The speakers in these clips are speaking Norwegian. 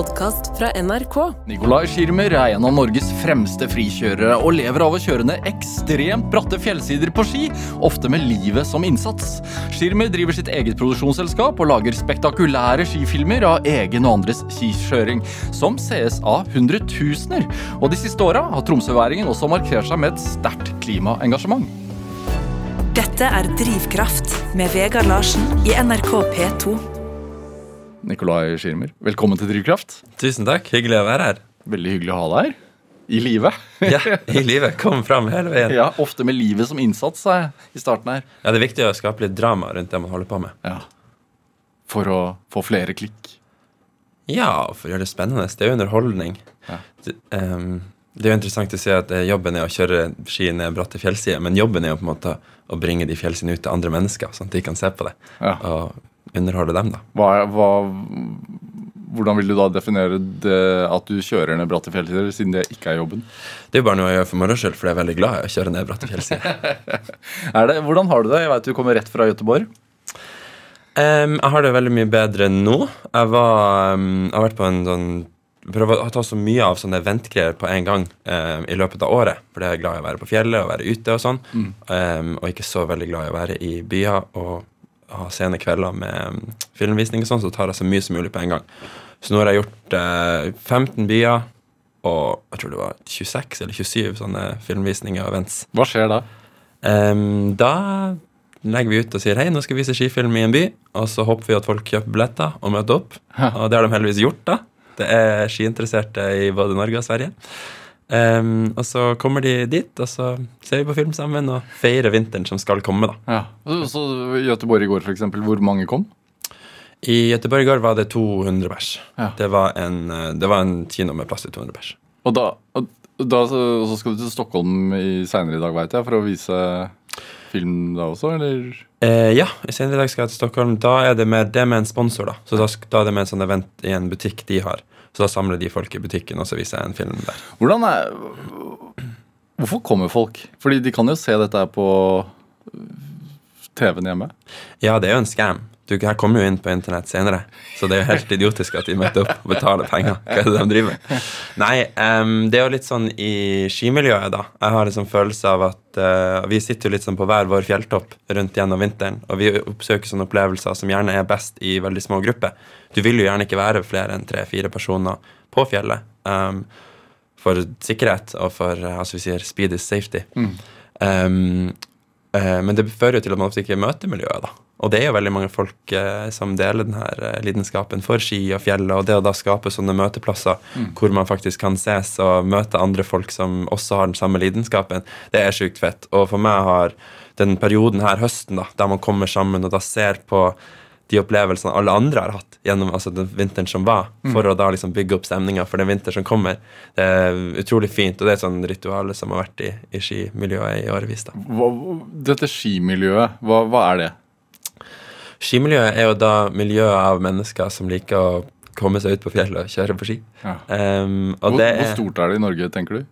podkast fra NRK. Nikolai Schirmer er en av Norges fremste frikjørere og lever av å kjøre ned ekstremt bratte fjellsider på ski, ofte med livet som innsats. Schirmer driver sitt eget produksjonsselskap og lager spektakulære skifilmer av egen og andres skikjøring, som sees av hundretusener. Og de siste åra har tromsøværingen også markert seg med et sterkt klimaengasjement. Dette er Drivkraft med Vegard Larsen i NRK P2. Nikolai Schirmer, velkommen til Drivkraft. Tusen takk. Hyggelig å være her. Veldig hyggelig å ha deg her. I live. Ja, I livet. Kom fram hele veien. Ja, Ofte med livet som innsats sa jeg, i starten her. Ja, Det er viktig å skape litt drama rundt det man holder på med. Ja. For å få flere klikk. Ja, for å gjøre det spennende. Det er jo underholdning. Ja. Det, um, det er jo interessant å se at eh, jobben er å kjøre ski ned bratte fjellsider, men jobben er jo på en måte å bringe de fjellsidene ut til andre mennesker, sånn at de kan se på det. Ja. Og underholde dem, da. Hva, hva, hvordan vil du da definere det at du kjører ned bratte fjellsider, siden det ikke er jobben? Det er jo bare noe jeg gjør for moro skyld, for jeg er veldig glad i å kjøre ned bratte fjellsider. Er hvordan har du det? Jeg vet du kommer rett fra Göteborg. Um, jeg har det veldig mye bedre nå. Jeg, var, um, jeg har vært på en sånn Prøver å ta så mye av sånne eventgreier på en gang um, i løpet av året. For det er jeg glad i å være på fjellet og være ute og sånn. Em, og ikke så veldig glad i å være i byer og ha sene kvelder med em, filmvisning og sånn, så tar jeg så mye som mulig på en gang. Så nå har jeg gjort eh, 15 byer og jeg tror det var 26 eller 27 sånne filmvisninger og events. Hva skjer da? Um, da legger vi ut og sier hei, nå skal vi vise skifilm i en by. Og så håper vi at folk kjøper billetter og møter opp. Og det har de heldigvis gjort, da. Det er skiinteresserte i både Norge og Sverige. Em, og så kommer de dit, og så ser vi på film sammen og feirer vinteren som skal komme, da. Ja. Så, så i Göteborg i går, eksempel, hvor mange kom? I Göteborg i går var det 200 bæsj. Ja. Det, var en, eh, det var en kino med plass til 200 bæsj. Og da, og da så, skal du til Stockholm i seinere i dag, veit jeg, for å vise film da også, eller? Eh, ja, i senere i dag skal jeg til Stockholm. Da er det med, det med en sponsor, da. Så da, da er det med en sånn event i en butikk de har. Så da samler de folk i butikken, og så viser jeg en film der. Hvordan er Hvorfor kommer folk? Fordi de kan jo se dette på TV-en hjemme. Ja, det er jo en scam. Du, her kommer jo inn på internett senere, så det er jo helt idiotisk at de møter opp og betaler penger. Hva er det de driver med? Nei, um, det er jo litt sånn i skimiljøet, da. Jeg har sånn følelse av at uh, vi sitter jo litt sånn på hver vår fjelltopp rundt gjennom vinteren, og vi oppsøker sånne opplevelser som gjerne er best i veldig små grupper. Du vil jo gjerne ikke være flere enn tre-fire personer på fjellet. Um, for sikkerhet og for eh, altså vi sier speed is safety. Um, eh, men det fører jo til at man ofte ikke møter miljøet. da. Og det er jo veldig mange folk eh, som deler denne uh, lidenskapen for ski og fjellet, og det å da skape sånne møteplasser hvor man faktisk kan ses og møte andre folk som også har den samme lidenskapen, det er sjukt fett. Og for meg har den perioden her, høsten, da, der man kommer sammen og da ser på de opplevelsene alle andre har hatt gjennom altså den vinteren som var, for å da liksom bygge opp stemninga for den vinteren som kommer. Det er utrolig fint, og det er et sånn ritual som har vært i, i skimiljøet i årevis. da. Hva, dette skimiljøet, hva, hva er det? Skimiljøet er jo da miljøet av mennesker som liker å komme seg ut på fjellet og kjøre på ski. Ja. Um, Hvor, det hvor stort er det i Norge, tenker du?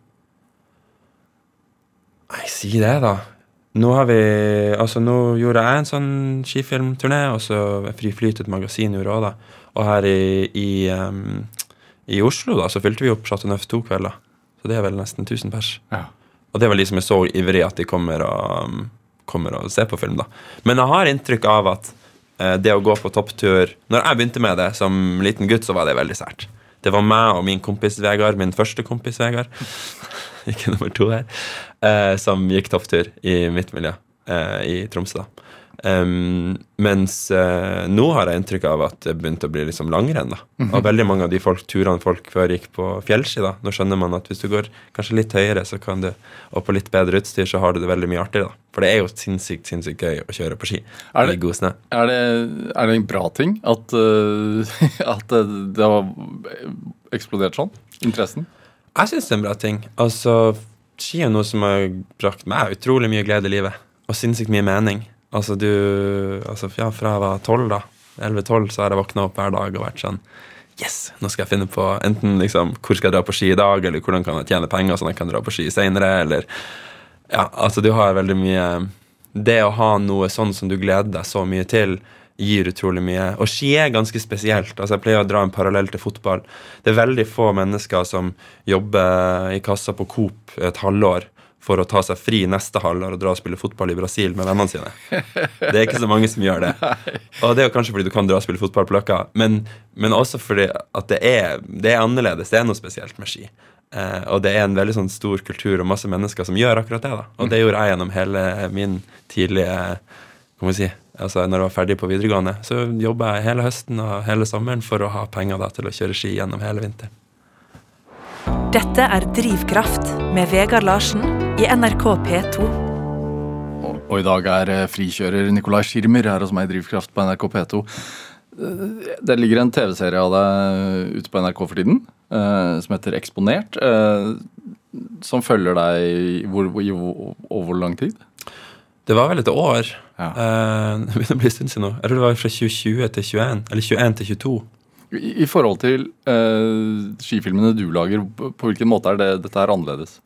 Nei, si det, da. Nå har vi Altså, nå gjorde jeg en sånn skifilmturné, og så Fri Flyt, et magasin, gjorde også da. Og her i, i, um, i Oslo, da, så fylte vi opp Chateau Neuf to kvelder. Så det er vel nesten 1000 pers. Ja. Og det var de som er så ivrige at de kommer og, um, kommer og ser på film, da. Men jeg har inntrykk av at uh, det å gå på topptur Når jeg begynte med det som liten gutt, så var det veldig sært. Det var meg og min kompis Vegard, min første kompis Vegard, ikke nummer to her, eh, som gikk topptur i mitt miljø eh, i Tromsø. da. Um, mens uh, nå har jeg inntrykk av at det begynte å bli liksom langrenn. da. Og veldig mange av de folk, turene folk før gikk på fjellski, da, nå skjønner man at hvis du går kanskje litt høyere så kan du, og på litt bedre utstyr, så har du det veldig mye artigere. da. For det er jo sinnssykt sinnssykt gøy å kjøre på ski Er det- i god snø. Er det, er det en bra ting at, uh, at det, det har eksplodert sånn? Interessen? Jeg syns det er en bra ting. Altså, Ski er noe som har brakt meg utrolig mye glede i livet. Og sinnssykt mye mening. Altså, du altså, ja, Fra jeg var tolv, da, 11-12, så har jeg våkna opp hver dag og vært sånn Yes! Nå skal jeg finne på enten liksom, hvor skal jeg dra på ski i dag, eller hvordan kan jeg tjene penger sånn at jeg kan dra på ski seinere, eller Ja, altså, du har veldig mye Det å ha noe sånn som du gleder deg så mye til, gir utrolig mye. Og ski er ganske spesielt. altså Jeg pleier å dra en parallell til fotball. Det er veldig få mennesker som jobber i kassa på Coop et halvår for å ta seg fri neste halvår og dra og spille fotball i Brasil med vennene sine. Det er ikke så mange som gjør det. Og det er jo kanskje fordi du kan dra og spille fotball på Løkka, men, men også fordi at det er, det er annerledes. Det er noe spesielt med ski. Eh, og det er en veldig sånn stor kultur og masse mennesker som gjør akkurat det. da. Og det gjorde jeg gjennom hele min tidlige kan si, altså når jeg var ferdig på videregående, så jobba jeg hele høsten og hele sommeren for å ha penger da, til å kjøre ski gjennom hele vinteren. Dette er Drivkraft med Vegard Larsen i NRK P2. Og, og i dag er eh, frikjører Nicolai Schirmer her hos meg i Drivkraft på NRK P2. Eh, Det ligger en TV-serie av deg ute på NRK for tiden eh, som heter Eksponert. som følger deg i hvor, i over hvor lang tid? Det var vel et år. Ja. Eh, det begynner å bli en stund siden nå. Jeg tror det var fra 2020 til 21, eller 21 til 22. I, i forhold til uh, skifilmene du lager, på på hvilken måte er det, dette her annerledes?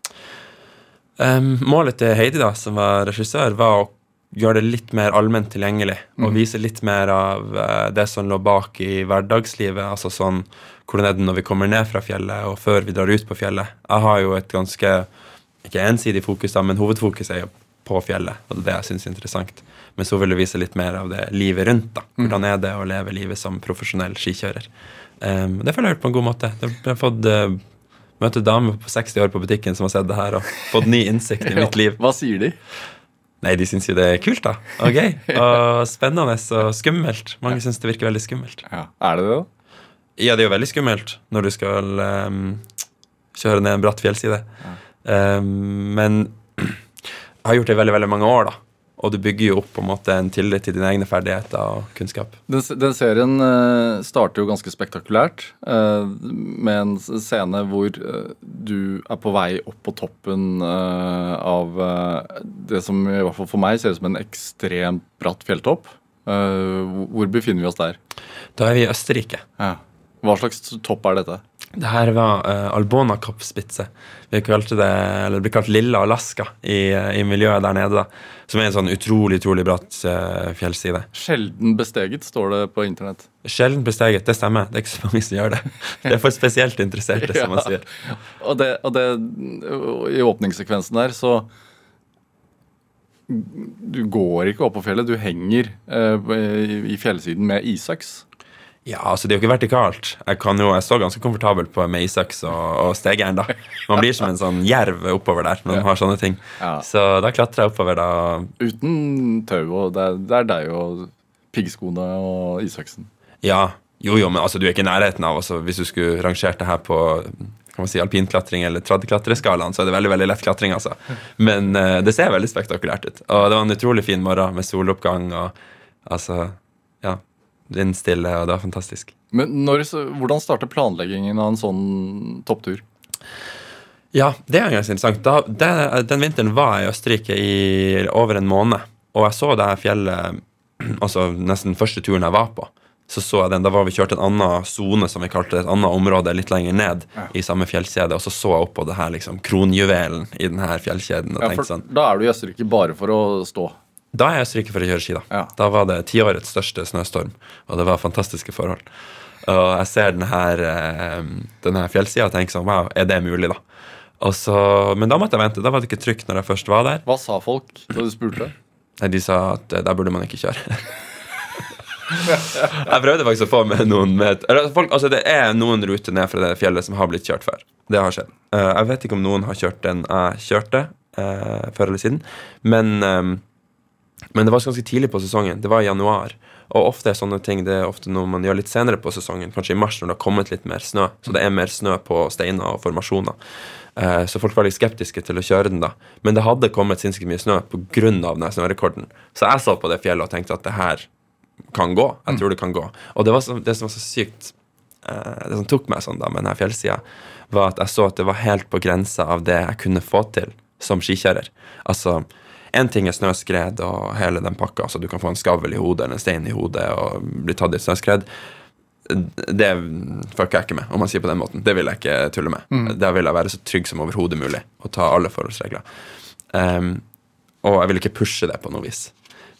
Um, målet til Heidi, da, som var regissør, var å gjøre det litt mer allment tilgjengelig. Og vise litt mer av uh, det som lå bak i hverdagslivet. Altså sånn hvordan er det når vi kommer ned fra fjellet, og før vi drar ut på fjellet. Jeg har jo et ganske ikke ensidig fokus, da, men hovedfokus er jo på fjellet. Og det er det jeg syns er interessant. Men så vil du vise litt mer av det livet rundt. da. Hvordan er det å leve livet som profesjonell skikjører. Um, det føler jeg på en god måte. Jeg har fått uh, møte damer på 60 år på butikken som har sett det her og fått ny innsikt i mitt liv. Hva sier de? Nei, de syns jo det er kult, da. Og gøy. Og spennende og skummelt. Mange syns det virker veldig skummelt. Ja. Er det det, da? Ja, det er jo veldig skummelt når du skal um, kjøre ned en bratt fjellside. Em, men jeg har gjort det i veldig, veldig mange år, da. Og du bygger jo opp på en måte en tillit til dine egne ferdigheter og kunnskap. Den, den serien uh, starter jo ganske spektakulært uh, med en scene hvor uh, du er på vei opp på toppen av det som i hvert fall for meg ser ut som en ekstremt bratt fjelltopp. Hvor- befinner vi oss der? Da er vi i Østerrike. Hva slags topp er dette? Det her var uh, Albona Kappspitze. Vi kalte det, eller det blir kalt Lilla Alaska i, eh, i miljøet der nede. da. Som er en sånn utrolig utrolig bratt uh, fjellside. Sjelden besteget, står det på internett. Sjelden besteget, det stemmer. Det er ikke så mange som gjør det. Det er for spesielt interesserte, som man Ja. sier. Og, det, og det, i åpningssekvensen der, så Du går ikke opp på fjellet, du henger uh, i, i fjellsiden med isøks. Ja, altså Det er jo ikke vertikalt. Jeg kan jo, jeg står ganske komfortabelt på med isøks og, og stegjern. da. Man blir som en sånn jerv oppover der når man har sånne ting. Ja. Så da klatrer jeg oppover. da. Uten tau, og det er, det er deg og piggskoene og isøksen. Ja, jo jo, men altså du er ikke i nærheten av altså, Hvis du skulle rangert det her på kan man si, alpinklatring eller tradeklatreskalaen, så er det veldig veldig lett klatring. altså. Men uh, det ser veldig spektakulært ut. Og det var en utrolig fin morgen med soloppgang og altså, ja, vindstille, og det var fantastisk. Men når, hvordan starter planleggingen av en sånn topptur? Ja, det er ganske interessant. Da, det, den vinteren var jeg i Østerrike i over en måned, og jeg så det her fjellet altså nesten første turen jeg var på. Så så jeg den, Da var vi kjørt en annen sone, som vi kalte det, et annet område litt lenger ned i samme fjellkjede, og så så jeg opp på det her liksom kronjuvelen i den her fjellkjeden og Ja, tenkte sånn Da er du i Østerrike bare for å stå. Da er jeg stryket for å kjøre ski, da. Ja. Da var det tiårets største snøstorm, og det var fantastiske forhold. Og jeg ser denne, her, eh, her fjellsida og tenker sånn Wow, er det mulig, da? Og så, men da måtte jeg vente. Da var det ikke trygt når jeg først var der. Hva sa folk da du spurte? Nei, De sa at eh, der burde man ikke kjøre. jeg prøvde faktisk å få med noen med folk, altså Det er noen ruter ned fra det fjellet som har blitt kjørt før. Det har skjedd. Eh, jeg vet ikke om noen har kjørt den jeg kjørte før eller siden, men men det var ganske tidlig på sesongen. Det var i januar. Og ofte er sånne ting det er ofte noe man gjør litt senere på sesongen, kanskje i mars når det har kommet litt mer snø. Så det er mer snø på steiner og formasjoner. Eh, så folk var litt skeptiske til å kjøre den da. Men det hadde kommet sinnssykt mye snø pga. snørekorden. Så jeg så på det fjellet og tenkte at det her kan gå. Jeg tror det kan gå. Og det, var så, det som var så sykt eh, Det som tok meg sånn da med denne fjellsida, var at jeg så at det var helt på grensa av det jeg kunne få til som skikjører. Altså Én ting er snøskred og hele den pakka, så du kan få en skavl i hodet eller en stein i hodet og bli tatt i et snøskred. Det fucker jeg ikke med, om man sier på den måten. Det vil jeg ikke tulle med. Der vil jeg være så trygg som overhodet mulig og ta alle forholdsregler. Um, og jeg vil ikke pushe det på noe vis.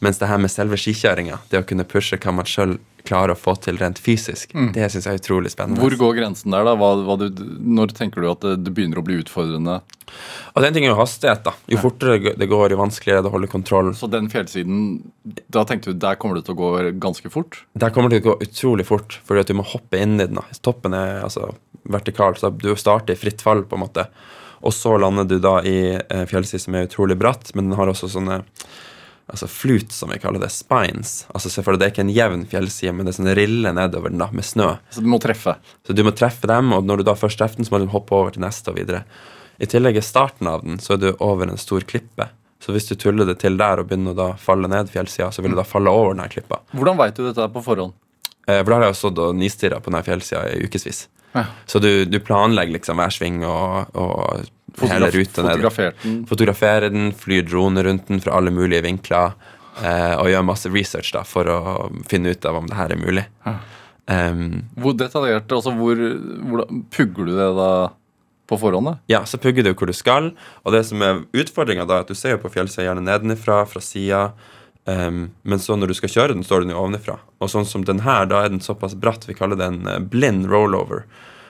Mens det her med selve skikjøringa, det å kunne pushe hva man sjøl klarer å få til rent fysisk, det syns jeg er utrolig spennende. Hvor går grensen der, da? Hva, hva du, når tenker du at det, det begynner å bli utfordrende? Og den ting er jo hastighet, da. Jo fortere det går, jo vanskeligere er det å holde kontroll. Så den fjellsiden, da tenkte du der kommer det til å gå ganske fort? Der kommer det til å gå utrolig fort, fordi at du må hoppe inn i den. da. Toppen er altså vertikal, så du starter i fritt fall, på en måte. Og så lander du da i fjellsiden som er utrolig bratt, men den har også sånne altså flut, som vi kaller det, spines. Altså selvfølgelig, Det er ikke en jevn fjellside, men det er sånn riller nedover den da, med snø. Så du må treffe. Så du må treffe dem, og når du da først treffer den, så må du hoppe over til neste og videre. I tillegg er starten av den, så er du over en stor klippe. Så hvis du tuller det til der og begynner å da falle ned fjellsida, så vil du da falle over den her klippa. Hvordan veit du dette på forhånd? Eh, For da har jeg jo stått og nistirra på den her fjellsida i ukevis. Ja. Så du, du planlegger liksom hver sving og, og hele ruta ned. Fotografere den, flyr droner rundt den fra alle mulige vinkler. Eh, og gjør masse research da for å finne ut av om det her er mulig. Ja. Um, Hvor detaljert, altså hvor, hvor, Pugger du det da på forhånd? da? ja, så pugger du hvor du skal. Og det som er utfordringa, er at du ser jo på fjellsida gjerne nedenfra, fra sida. Um, men så når du skal kjøre den, står den jo ovenifra. Og sånn som den her, da er den såpass bratt, vi kaller den eh, blind rollover.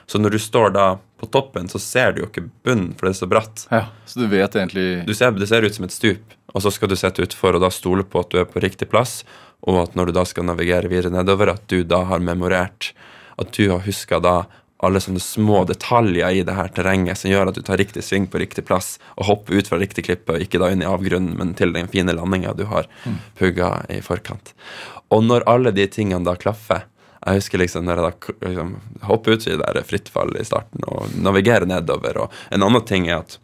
Så når du står da på toppen, så ser du jo ikke bunnen, for det er så bratt. Ja, Så du vet egentlig Du ser, det ser ut som et stup, og så skal du sette utfor og da stole på at du er på riktig plass, og at når du da skal navigere videre nedover, at du da har memorert, at du har huska da alle sånne små detaljer i det her terrenget som gjør at du tar riktig sving på riktig plass og hopper ut fra riktig klippe, og ikke da inn i avgrunnen, men til den fine landinga du har pugga i forkant. Og når alle de tingene da klaffer jeg husker liksom når jeg da liksom, hopper ut i det der frittfall i starten og navigerer nedover. Og en annen ting er at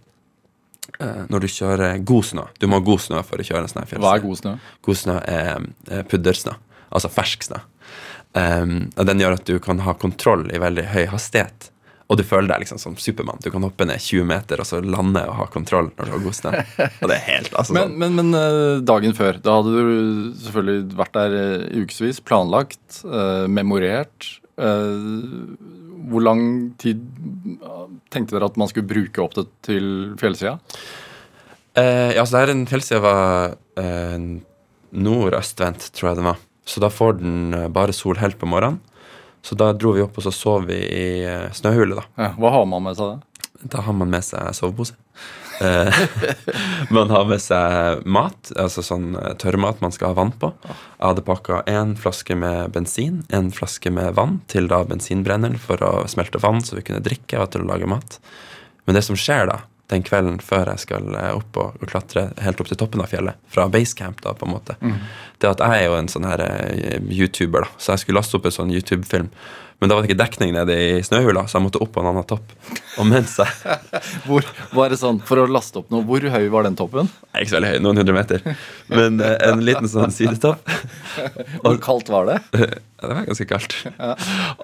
eh, når du kjører god snø Du må ha god snø for å kjøre en sånn Hva er god snø? God snø er eh, puddersnø, altså fersk snø. Um, og den gjør at du kan ha kontroll i veldig høy hastighet. Og du føler deg liksom som Supermann. Du kan hoppe ned 20 meter og så lande og ha kontroll når du har god snø. Og det er helt altså Men, sånn. men, men eh, dagen før, da hadde du selvfølgelig vært der eh, i ukevis, planlagt, eh, memorert. Eh, hvor lang tid eh, tenkte dere at man skulle bruke opp det til fjellsida? Eh, ja, så der er fjellside var eh, nordøstvendt, tror jeg den var. Så da får den eh, bare sol helt på morgenen. Så da dro vi opp og så sov vi i eh, snøhule, da. Ja, hva har man med seg da? Da har man med seg sovepose. Eh, man har med seg mat, altså sånn tørrmat man skal ha vann på. Jeg hadde pakka én flaske med bensin, en flaske med vann til da bensinbrenneren for å smelte vann så vi kunne drikke og til å lage mat. Men det som skjer da, den kvelden før jeg skal eh, opp og, klatre helt opp til toppen av fjellet, fra basecamp, da, på en måte, det er at jeg er jo en sånn her eh, YouTuber, da, så jeg skulle laste opp en sånn YouTube-film. Men da var det ikke dekning nede i snøhula, så jeg måtte opp på en annen topp. Og mens jeg Hvor, var det sånn, For å laste opp noe, hvor høy var den toppen? Er ikke så veldig høy, noen hundre meter. Men eh, en liten sånn sidetopp. Hvor kaldt var det? Ja, det var ganske kaldt.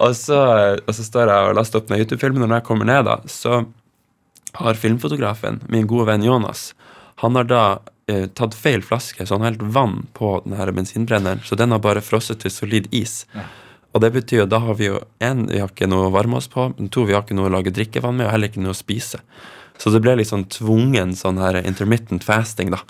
Og, så, og så står jeg og laster opp den YouTube-filmen, og når jeg kommer ned, da, så har filmfotografen, min gode venn Jonas, han har da eh, tatt feil flaske, så han har helt vann på den her bensinbrenneren, så den har bare frosset til solid is. Og det betyr jo, da har vi jo en, vi har ikke noe å varme oss på, men to, vi har ikke noe å lage drikkevann med, og heller ikke noe å spise. Så det ble liksom tvungen sånn her intermittent fasting, da,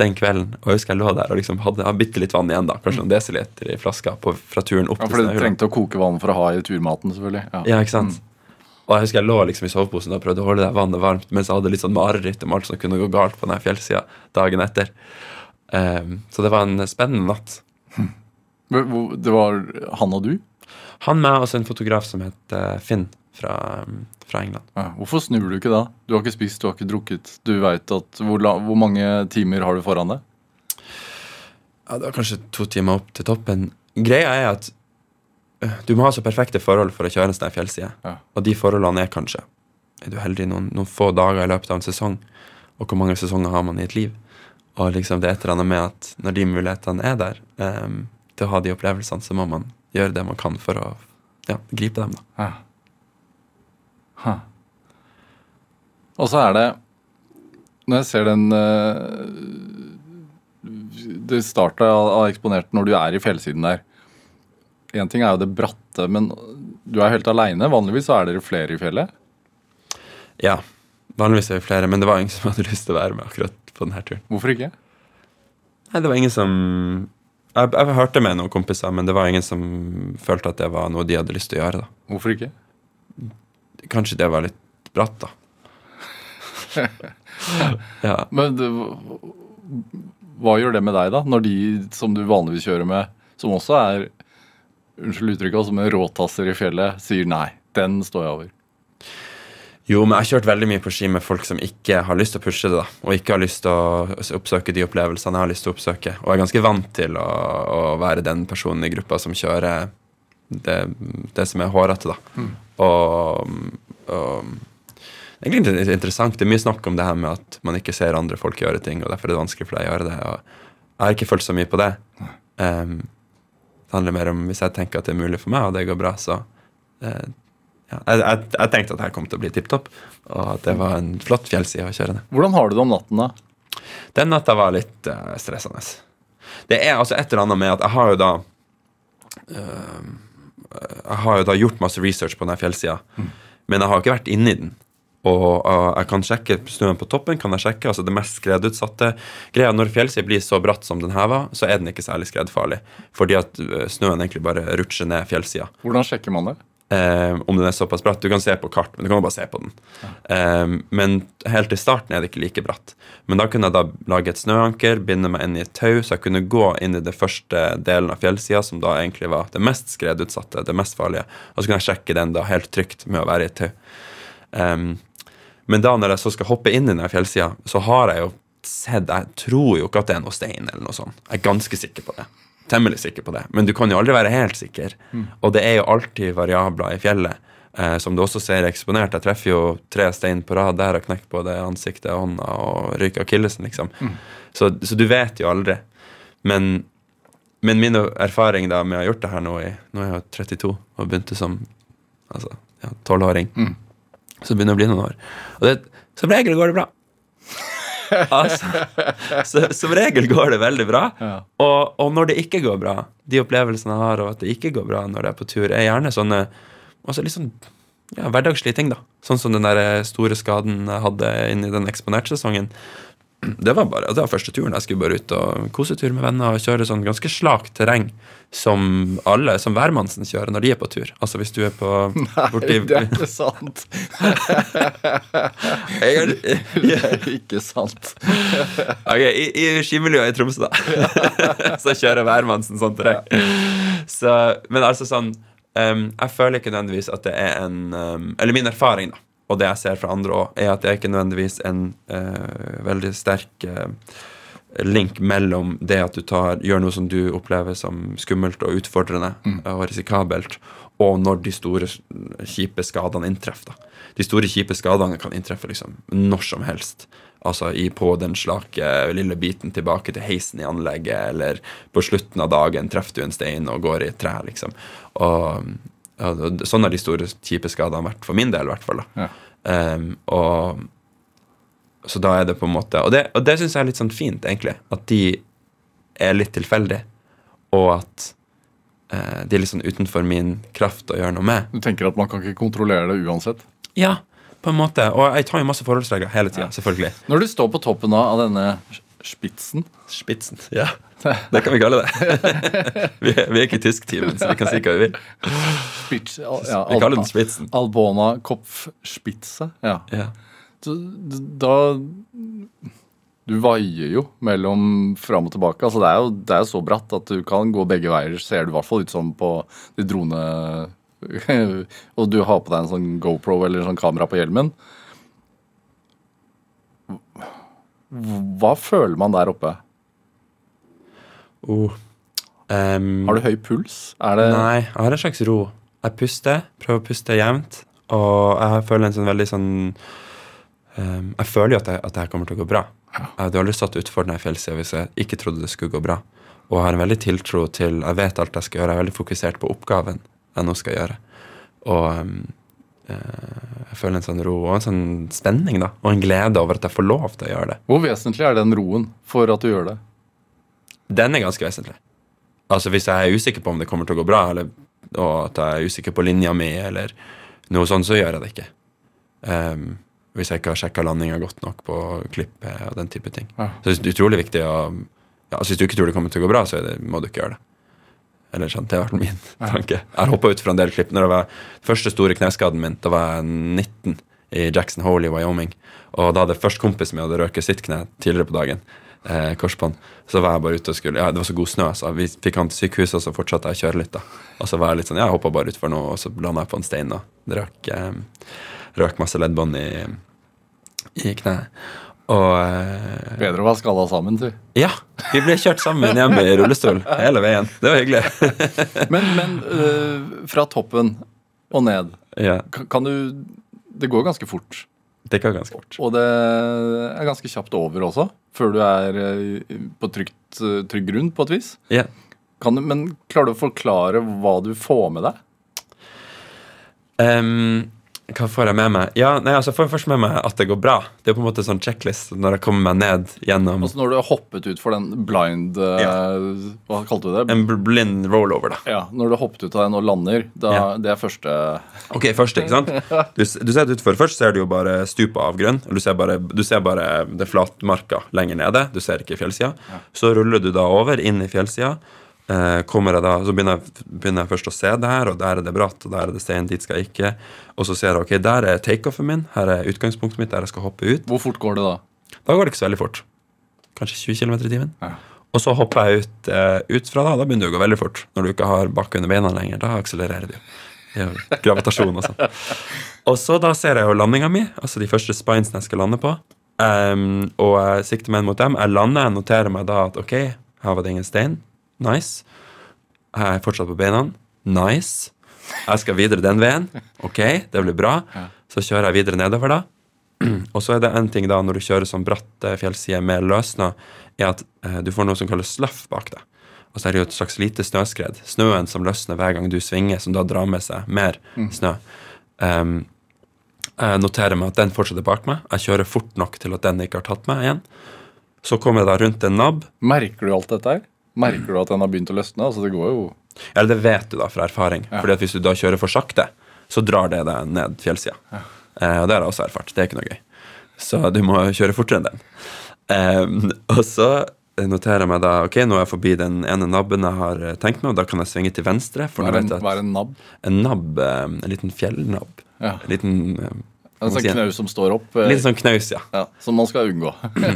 den kvelden. Og jeg husker jeg lå der og liksom hadde, hadde bitte litt vann igjen, da, kanskje noen desiliter i flaska på, fra turen opp Ja, For du trengte å koke vann for å ha i turmaten, selvfølgelig. Ja. Ja, ikke sant? Og jeg husker jeg lå liksom i soveposen og prøvde å holde det vannet varmt mens jeg hadde litt sånn mareritt om alt som kunne gå galt på den fjellsida dagen etter. Um, så det var en spennende natt. Hvor- Det var han og du? Han med og en fotograf som het eh, Finn fra, fra England. Ja. Hvorfor snur du ikke da? Du har ikke spist, du har ikke drukket. Du vet at hvor, la, hvor mange timer har du foran deg? Ja, det var kanskje to timer opp til toppen. Greia er at du må ha så perfekte forhold for å kjøre en sånn fjellside. Ja. Og de forholdene er kanskje Er du heldig noen, noen få dager i løpet av en sesong. Og hvor mange sesonger har man i et liv? Og liksom det er et eller annet med at når de mulighetene er der, um, til å ha de opplevelsene, så må man gjøre det man kan for å ja, gripe dem. da. Ja. Huh. Og så er det Når jeg ser den uh, Det startet av, eksponert når du er i fjellsiden der. Én ting er jo det bratte, men du er helt aleine. Vanligvis så er dere flere i fjellet. Ja, vanligvis er vi flere, men det var ingen som hadde lyst til å være med akkurat på denne turen. Hvorfor ikke? Nei, det var ingen som jeg, jeg hørte med noen kompiser, men det var ingen som følte at det var noe de hadde lyst til å gjøre. da Hvorfor ikke? Kanskje det var litt bratt, da. ja. Men det, hva gjør det med deg, da? Når de som du vanligvis kjører med, som også er unnskyld uttrykket, altså med råtasser i fjellet, sier nei, den står jeg over. Jo, men jeg har kjørt veldig mye på ski med folk som ikke har lyst til å pushe det, da, og ikke har lyst til å oppsøke de opplevelsene jeg har lyst til å oppsøke. Og jeg er ganske vant til å, å være den personen i gruppa som kjører det, det som er hårete, da. Og, og Egentlig litt interessant. Det er mye snakk om det her med at man ikke ser andre folk gjøre ting, og derfor er det vanskelig for deg å gjøre det. Og jeg har ikke følt så mye på det. Um, det handler mer om hvis jeg tenker at det er mulig for meg, og det går bra, så eh, ja, jeg, jeg, jeg tenkte at det her kom til å bli tipp topp, og at det var en flott fjellside å kjøre ned. Hvordan har du det om natten, da? Den natta var litt uh, stressende. Det er altså et eller annet med at jeg har jo da uh, Jeg har jo da gjort masse research på den fjellsida, men jeg har jo ikke vært inni den. Og uh, jeg kan sjekke snøen på toppen. kan jeg sjekke, altså Det mest skredutsatte greia Når fjellsida blir så bratt som den her var, så er den ikke særlig skredfarlig. Fordi at uh, snøen egentlig bare rutsjer ned fjellsida. Hvordan sjekker man det? Um, om den er såpass bratt. Du kan se på kart, men du kan jo bare se på den. Um, men helt til starten er det ikke like bratt. Men da kunne jeg da lage et snøanker, binde meg inn i et tau, så jeg kunne gå inn i det første delen av fjellsida, som da egentlig var det mest skredutsatte, det mest farlige. Og så kunne jeg sjekke den da helt trygt med å være i et tau. Um, men da når jeg så skal hoppe inn i den fjellsida, så har jeg jo sett Jeg tror jo ikke at det er noe stein eller noe sånt. Jeg er ganske sikker på det. Temmelig sikker på det. Men du kan jo aldri være helt sikker. Og det er jo alltid variabler i fjellet. Eh, som du også ser eksponert. Jeg treffer jo tre stein på rad der og knekker både ansiktet, hånda og ryker akillesen, liksom. Så, så du vet jo aldri. Men, men min erfaring da med å ha gjort det her nå i Nå er jeg 32 og begynte som altså, ja, 12-åring. Så det begynner å bli noen år. Og det, som regel går det bra. altså, så, som regel går det veldig bra. Ja. Og, og når det ikke går bra, de opplevelsene jeg har av at det ikke går bra når det er på tur, er gjerne sånne altså sånn ja, hverdagslige ting, da. Sånn som den der store skaden jeg hadde inni den eksponertsesongen. Det var bare, det var første turen. Jeg skulle bare ut og kosetur med venner og kjøre sånn ganske slakt terreng som alle, som hvermannsen kjører når de er på tur. Altså hvis du er på borti det er ikke sant. Det er ikke sant. Ok, I, i skimiljøet i Tromsø, da. så kjører hvermannsen sånn terreng. Så, men altså sånn um, Jeg føler ikke nødvendigvis at det er en um, Eller min erfaring, da, og det jeg ser fra andre òg, er at det er ikke nødvendigvis en uh, veldig sterk uh, link mellom det at du tar, gjør noe som du opplever som skummelt og utfordrende og risikabelt, og når de store, kjipe skadene inntreffer. De store, kjipe skadene kan inntreffe liksom når som helst. Altså i, på den slake lille biten tilbake til heisen i anlegget, eller på slutten av dagen treffer du en stein og går i et tre, liksom. Og, sånn har de store, kjipe skadene vært, for min del i hvert fall. Ja. Um, og så da er det på en måte Og det, og det syns jeg er litt sånn fint, egentlig. At de er litt tilfeldige, og at uh, de er litt sånn utenfor min kraft å gjøre noe med. Du tenker at man kan ikke kontrollere det uansett? Ja, på en måte. Og jeg tar jo masse forholdsregler hele tida, selvfølgelig. Når du står på toppen av av denne spitsen Spitsen, Ja, det kan vi kalle det. vi, er, vi er ikke i tysktimen, så vi kan si hva vi vil. Spitz, ja, Vi kaller den Spitzen. Albona Kopfspitze. Ja. Ja. Da Du vaier jo mellom fram og tilbake. Altså det, er jo, det er så bratt at du kan gå begge veier, ser du i hvert fall ut som på de drone... og du har på deg en sånn GoPro eller en sånn kamera på hjelmen. Hva føler man der oppe? Oh. Um, Har du høy puls? Er det Nei, jeg har en slags ro. Jeg puster, prøver å puste jevnt, og jeg føler en sånn veldig sånn um, Jeg føler jo at, jeg, at det her kommer til å gå bra. Jeg hadde aldri stått utfor denne fjellsida hvis jeg ikke trodde det skulle gå bra. Og jeg har en veldig tiltro til Jeg vet alt jeg skal gjøre. Jeg er veldig fokusert på oppgaven jeg nå skal gjøre. Og eh, jeg føler en sånn ro og en sånn spenning, da. Og en glede over at jeg får lov til å gjøre det. Hvor vesentlig er den roen for at du gjør det? Den er ganske vesentlig. Altså Hvis jeg er usikker på om det kommer til å gå bra, eller, og at jeg er usikker på linja mi, eller noe sånt, så gjør jeg det ikke. Um, hvis jeg ikke har sjekka landinga godt nok på klippet og den type ting. Ja. Så det er utrolig viktig å ja, altså Hvis du ikke tror det kommer til å gå bra, så det, må du ikke gjøre det. Eller sånn, Det har vært min ja. tanke. Jeg har hoppa ut fra en del klipp. Når det var første store kneskaden min, da var jeg 19 i Jackson Hole i Wyoming. Og da hadde først kompisen min hadde røket sitt kne tidligere på dagen. Eh, korsbånd. Så var jeg bare ute og skulle Ja, det var så god snø, så vi fikk han til sykehuset, og så fortsatte jeg å kjøre litt. da Og så var jeg litt sånn, jeg hoppa bare utfor nå, og så landa jeg på en stein og røk, eh, røk masse leddbånd i, i kneet. Og eh, Bedre å være skalla sammen, du. ja, vi ble kjørt sammen hjemme i rullestol hele veien. Det var hyggelig. Men, men øh, fra toppen og ned, ja, kan, kan du Det går ganske fort. Det gikk ganske fort. Og det er ganske kjapt over også, før du er øh, på trygt, øh, trygg grunn, på et vis. Yeah. Kan du, men klarer du å forklare hva du får med deg? Ehm, hva får jeg med meg? Ja, nei, altså, jeg får først med meg at det går bra. Det er på en måte sånn checklist når jeg kommer meg ned gjennom Altså Når du har hoppet ut for den blind øh, Ja. Hva kalte du det? en blind rollover, da. Ja, Når du har hoppet ut av den og lander, da, Ja. det er første Ok, første, ikke sant? Du, du ser det utfor. Først ser du jo bare stupet av grunn. Du ser bare, du ser bare det flatmarka lenger nede. Du ser ikke fjellsida. Så ruller du da over inn i fjellsida. Eh, kommer jeg da, så begynner jeg, begynner jeg først å se det her, og der er det bratt, og der er det stein, dit skal jeg ikke. Og så ser jeg ok, der er takeoffen min, her er utgangspunktet mitt, der jeg skal hoppe ut. Hvor fort går det da? Da går det ikke så veldig fort. Kanskje 20 km i timen. Ja. Og så hopper jeg ut, eh, ut fra da. Da begynner det å gå veldig fort. Når du ikke har bakke under beina lenger. Da akselererer du. Gravitasjon og sånn. Og så da ser jeg jo landinga mi, altså de første spinesene jeg skal lande på. Um, og jeg sikter meg inn mot dem. Jeg lander, jeg noterer meg da at ok, her var det ingen stein. Nice. Jeg er fortsatt på beina. Nice. Jeg skal videre den veien. Ok, det blir bra. Så kjører jeg videre nedover, da. Og så er det en ting da når du kjører sånn bratt fjellside med løssnø, er at eh, du får noe som kalles slaff bak deg. Og så er det jo et slags lite snøskred. Snøen som løsner hver gang du svinger, som da drar med seg mer snø. Um, jeg noterer meg at den fortsetter bak meg. Jeg kjører fort nok til at den ikke har tatt meg igjen. Så kommer jeg da rundt en nabb. Merker du alt dette her? Merker du at den har begynt å løsne? Altså Det går jo Eller det vet du da fra erfaring. Fordi at hvis du da kjører for sakte, så drar det deg ned fjellsida. Eh, og det har jeg også erfart. Det er ikke noe gøy. Så du må kjøre fortere enn den. Eh, og så noterer jeg meg da ok, nå er jeg forbi den ene nabben jeg har eh, tenkt meg, og da kan jeg svinge til venstre. For Hva er en, hva er en nabb? en nabb, eh, en liten fjellnabb Ja. En liten eh, En sånn knaus som står opp? eh, Litt sånn knaus, ja. ja, Som man skal unngå.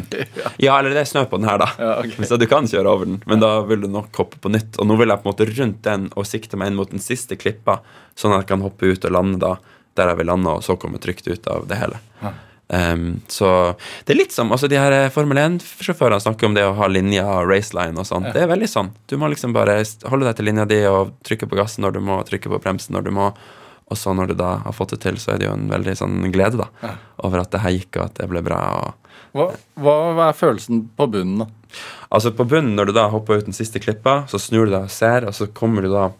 Ja, eller det er snø på den her, da. Ja, okay. Så du kan kjøre over den, men da vil du nok hoppe på nytt. Og nå vil jeg på en måte rundt den og sikte meg inn mot den siste klippa, sånn at jeg kan hoppe ut og lande da der jeg vil lande, og så komme trygt ut av det hele. Um, så det er litt som altså de her eh, Formel 1-sjåførene snakker om det å ha linja og raceline og sånn. Det er veldig sånn. Du må liksom bare holde deg til linja di og trykke på gassen når du må, trykke på bremsen når du må. Og så når du da har fått det til, så er det jo en veldig sånn glede da over at det her gikk, og at det ble bra. og Hva, hva, er følelsen på bunnen, da? Altså På bunnen, når du da hopper ut den siste klippa, så snur du deg og ser, og så kommer du da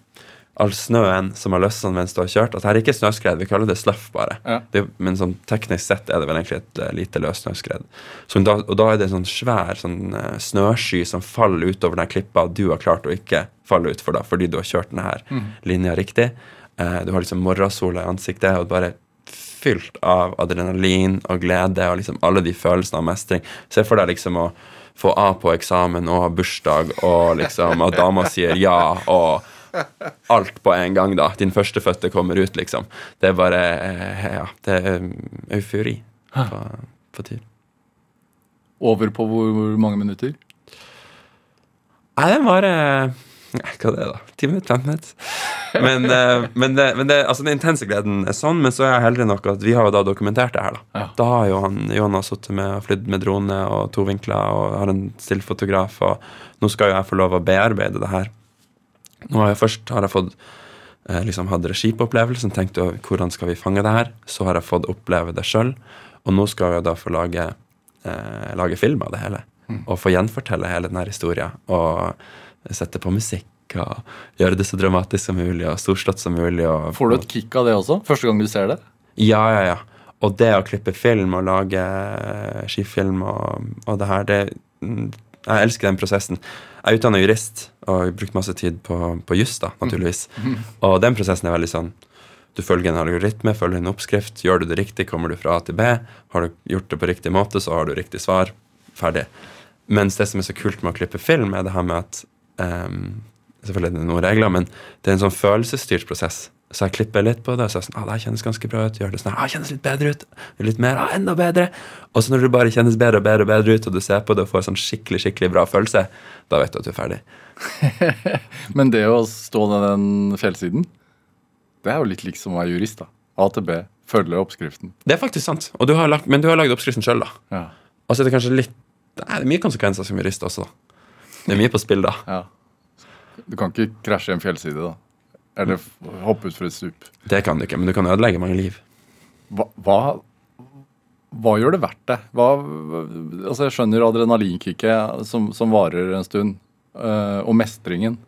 all snøen som har løsnet mens du har kjørt. At her er ikke snøskred, vi kaller det sløff bare. Ja. Det, men sånn teknisk sett er det vel egentlig et eh, lite løst snøskred. Da, og da er det en sånn svær sånn uh, snøsky som faller utover den klippa du har klart å ikke falle utfor, da, fordi du har kjørt denne her linja riktig. Eh, du har liksom morgensola i ansiktet, og bare fylt av adrenalin og glede og liksom alle de følelsene av mestring. Se for deg liksom å få A på eksamen og ha bursdag, og liksom at dama sier ja, og alt på en gang, da. Din førstefødte kommer ut, liksom. Det er bare eh, Ja, det er um, eufori på, på tur. Over på hvor, hvor mange minutter? Nei, den varer Nei, Hva er det, da? Ti minutter? Fem minutter? Men, eh, men, det, men det, altså, den intense gleden er sånn, men så er jeg heldig nok at vi har jo da dokumentert det her. Da Ja. Da har jo han Jonas sittet med og flydd med drone og to vinkler og har en stillfotograf, og nå skal jo jeg få lov å bearbeide det her. Nå har jeg først har jeg fått eh, liksom hatt regipåopplevelsen, tenkt jo hvordan skal vi fange det her. Så har jeg fått oppleve det sjøl, og nå skal jeg da få lage, eh, lage film av det hele. Og få gjenfortelle hele denne historien. Og sette på musikk og gjøre det så dramatisk som mulig og storslått som mulig. Og, Får du et kick av det også? Første gang du ser det? ja, ja, ja. Og det å klippe film og lage skifilm og, og det her, det mm, Jeg elsker den prosessen. Jeg er utdanna jurist og har brukt masse tid på, på juss, da, naturligvis. Og den prosessen er veldig sånn Du følger en algoritme, følger en oppskrift. Gjør du det riktig, kommer du fra A til B. Har du gjort det på riktig måte, så har du riktig svar. Ferdig. Mens det som er så kult med å klippe film, er det her med at ehm, Selvfølgelig er det noen regler, men det er en sånn følelsesstyrt prosess. Så jeg klipper litt på det, og så er jeg sånn, ah, det kjennes ganske bra ut. Gjør det sånn, ah, det kjennes litt bedre ut. Litt mer, ah, enda bedre. Og så når det bare kjennes bedre og bedre og bedre ut, og du ser på det og får sånn skikkelig skikkelig bra følelse, da vet du at du er ferdig. Men det å stå ned den fjellsiden, det er jo litt liksom å være jurist, da. A til B. Følge oppskriften. Det er faktisk sant. Du har lagt, men du har lagd oppskriften sjøl, da. Ja. Og så er det kanskje litt Nei, det er mye konsekvenser som jurist også, da. Det er mye på spill, da. ja. Du kan ikke krasje en fjellside, da. Eller hoppe ut for et stup. Det kan du ikke, men du kan ødelegge mange liv. Hva, hva, hva gjør det verdt det? Hva, altså jeg skjønner adrenalinkicket som, som varer en stund, øh, og mestringen.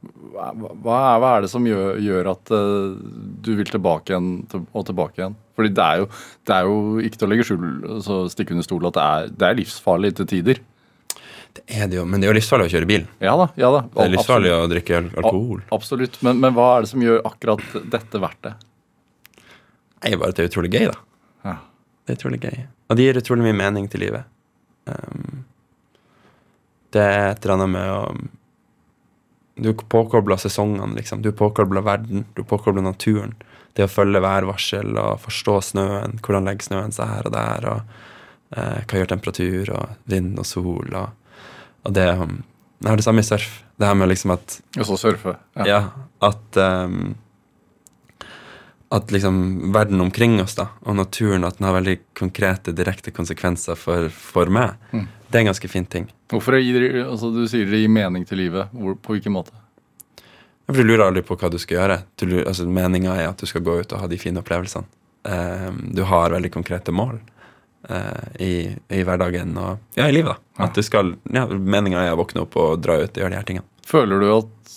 Hva, hva, er, hva er det som gjør, gjør at øh, du vil tilbake igjen til, og tilbake igjen? Fordi det er jo, det er jo ikke til å legge skjul, altså stikke under stol, at det er, det er livsfarlig til tider. Det er det jo, men det er jo livsfarlig å kjøre bil. Ja da. ja da. Det er livsfarlig å drikke alkohol. Absolutt. Men, men hva er det som gjør akkurat dette verdt det? Nei, bare at det er utrolig gøy, da. Ja. Det er utrolig gøy. Og det gir utrolig mye mening til livet. Um, det er et eller annet med å Du er påkobla sesongene, liksom. Du er påkobla verden. Du er påkobla naturen. Det å følge værvarsel og forstå snøen. Hvordan legger snøen seg her og der. Og uh, hva gjør temperatur og vind og sol. Og, og det er det samme i surf. Det her med liksom at Og så surfe. ja, at um, At liksom verden omkring oss da, og naturen at den har veldig konkrete, direkte konsekvenser for, for meg. Mm. Det er en ganske fin ting. Hvorfor gir altså Du sier det gir mening til livet. Hvor, på hvilken måte? For Du lurer aldri på hva du skal gjøre. Du altså Meninga er at du skal gå ut og ha de fine opplevelsene. Um, du har veldig konkrete mål i, i hverdagen og ja, i livet. da. At du skal, ja, Meninga er å våkne opp og dra ut og gjøre de her tingene. Føler du at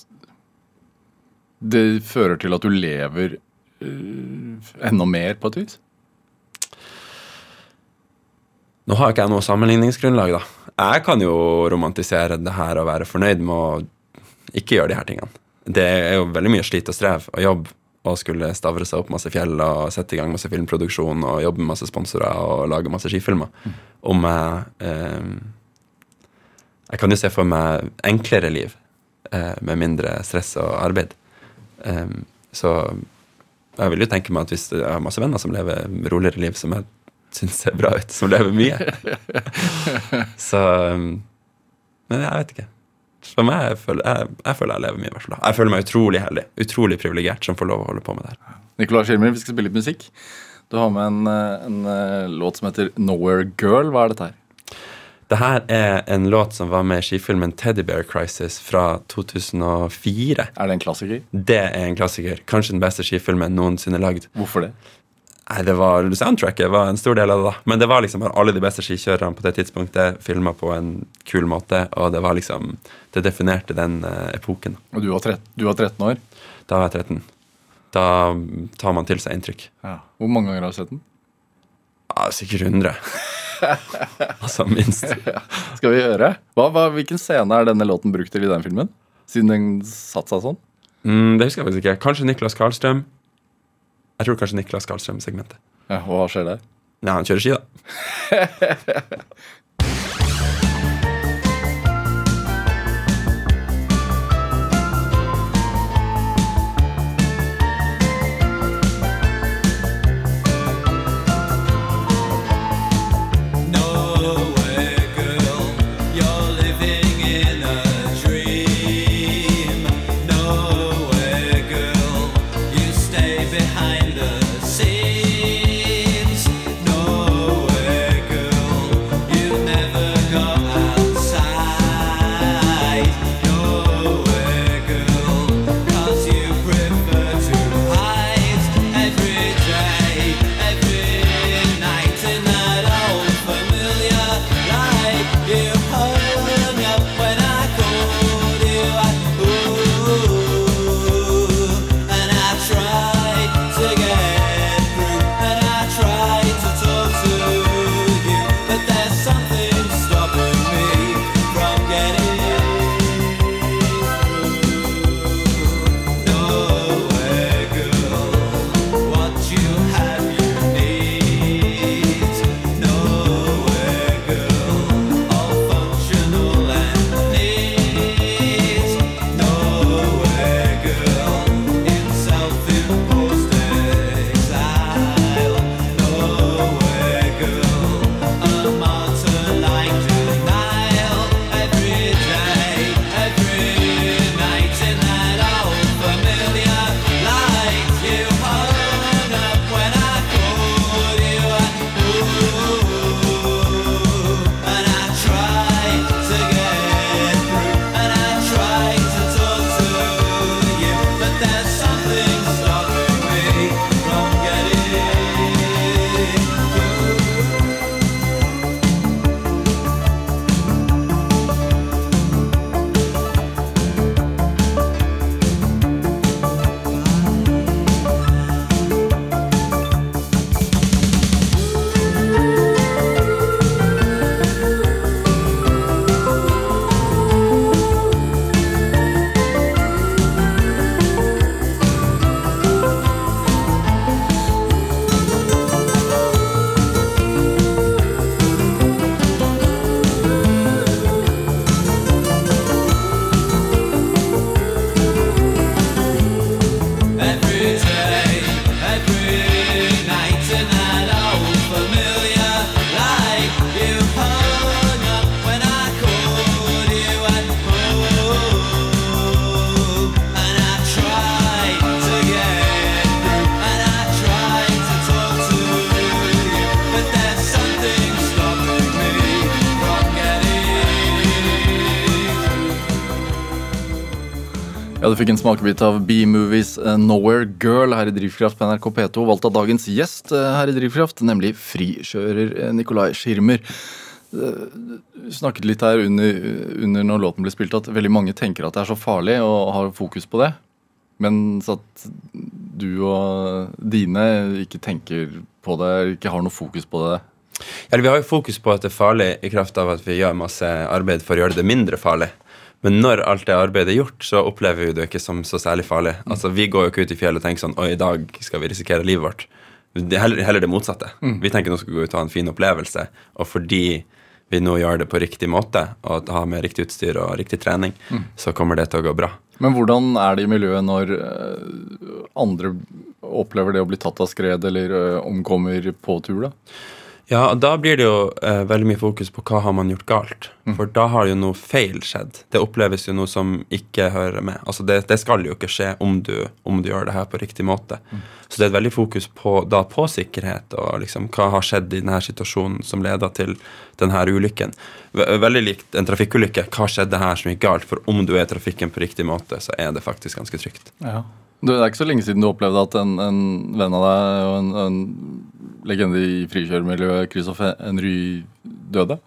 det fører til at du lever øh, enda mer, på et vis? Nå har ikke jeg noe sammenligningsgrunnlag, da. Jeg kan jo romantisere det her og være fornøyd med å ikke gjøre de her tingene. Det er jo veldig mye slit og strev og jobb og skulle stavre seg opp masse fjell og sette i gang masse filmproduksjon og jobbe med masse sponsorer og lage masse skifilmer. Om jeg eh, Jeg kan jo se for meg enklere liv eh, med mindre stress og arbeid. Eh, så jeg vil jo tenke meg at hvis jeg har masse venner som lever roligere liv, som jeg syns ser bra ut, som lever mye Så um, Men jeg vet ikke. Meg, jeg føler jeg, jeg, føler jeg lever mye. i hvert fall. Jeg føler meg utrolig heldig. Utrolig privilegert som får lov å holde på med det her. Nicolai Schirmer, vi skal spille litt musikk. Du har med en, øh, en øh, låt som heter Nowhere Girl. Hva er dette her? Det her er en låt som var med i skifilmen Teddy Bear Crisis fra 2004. Er det en klassiker? Det er en klassiker. Kanskje den beste skifilmen noensinne lagd. Hvorfor det? Nei, det var Soundtracket var en stor del av det, da. Men det var liksom alle de beste skikjørerne på det tidspunktet filma på en kul måte, og det var liksom Det definerte den eh, epoken. Og du var, trett, du var 13 år. Da var jeg 13. Da tar man til seg inntrykk. Hvor mange ganger har du sett den? Ja, sikkert 100. altså minst. Skal vi høre? Hva, hva, hvilken scene er denne låten brukt til i den filmen? Siden den satte seg sånn? Mm, det husker jeg faktisk ikke. Kanskje Niklas Karlstrøm. Jeg tror kanskje Niklas Karlstrøm-segmentet. Ja, og hva skjer der? Nei, han kjører ski, da. fikk en smakebit av B-movies eh, Nowhere Girl her i Drivkraft på NRK P2, valgt av dagens gjest eh, her i Drivkraft, nemlig frikjører eh, Nikolai Schirmer. Du snakket litt her under, under når låten ble spilt, at veldig mange tenker at det er så farlig og har fokus på det. Mens at du og dine ikke tenker på det, ikke har noe fokus på det. ja, vi har jo fokus på at det er farlig i kraft av at vi gjør masse arbeid for å gjøre det mindre farlig. Men når alt det arbeidet er gjort, så opplever vi det ikke som så særlig farlig. Altså, Vi går jo ikke ut i fjellet og tenker sånn Oi, i dag skal vi risikere livet vårt. Det er heller, heller det motsatte. Vi tenker nå skal vi gå ut og ha en fin opplevelse. Og fordi vi nå gjør det på riktig måte, og har med riktig utstyr og riktig trening, så kommer det til å gå bra. Men hvordan er det i miljøet når eh, andre opplever det å bli tatt av skred eller eh, omkommer på tur? da? Ja, og Da blir det jo eh, veldig mye fokus på hva har man gjort galt. For da har jo noe feil skjedd. Det oppleves jo noe som ikke hører med. Altså Det, det skal jo ikke skje om du, om du gjør det her på riktig måte. Så det er et veldig fokus på, da på sikkerhet og liksom hva har skjedd i denne situasjonen som leda til denne ulykken. Veldig likt en trafikkulykke. Hva skjedde her som gikk galt? For om du er i trafikken på riktig måte, så er det faktisk ganske trygt. Ja. Du, det er ikke så lenge siden du opplevde at en, en venn av deg og en, en legende i frikjøremiljøet, Christopher Henry, døde.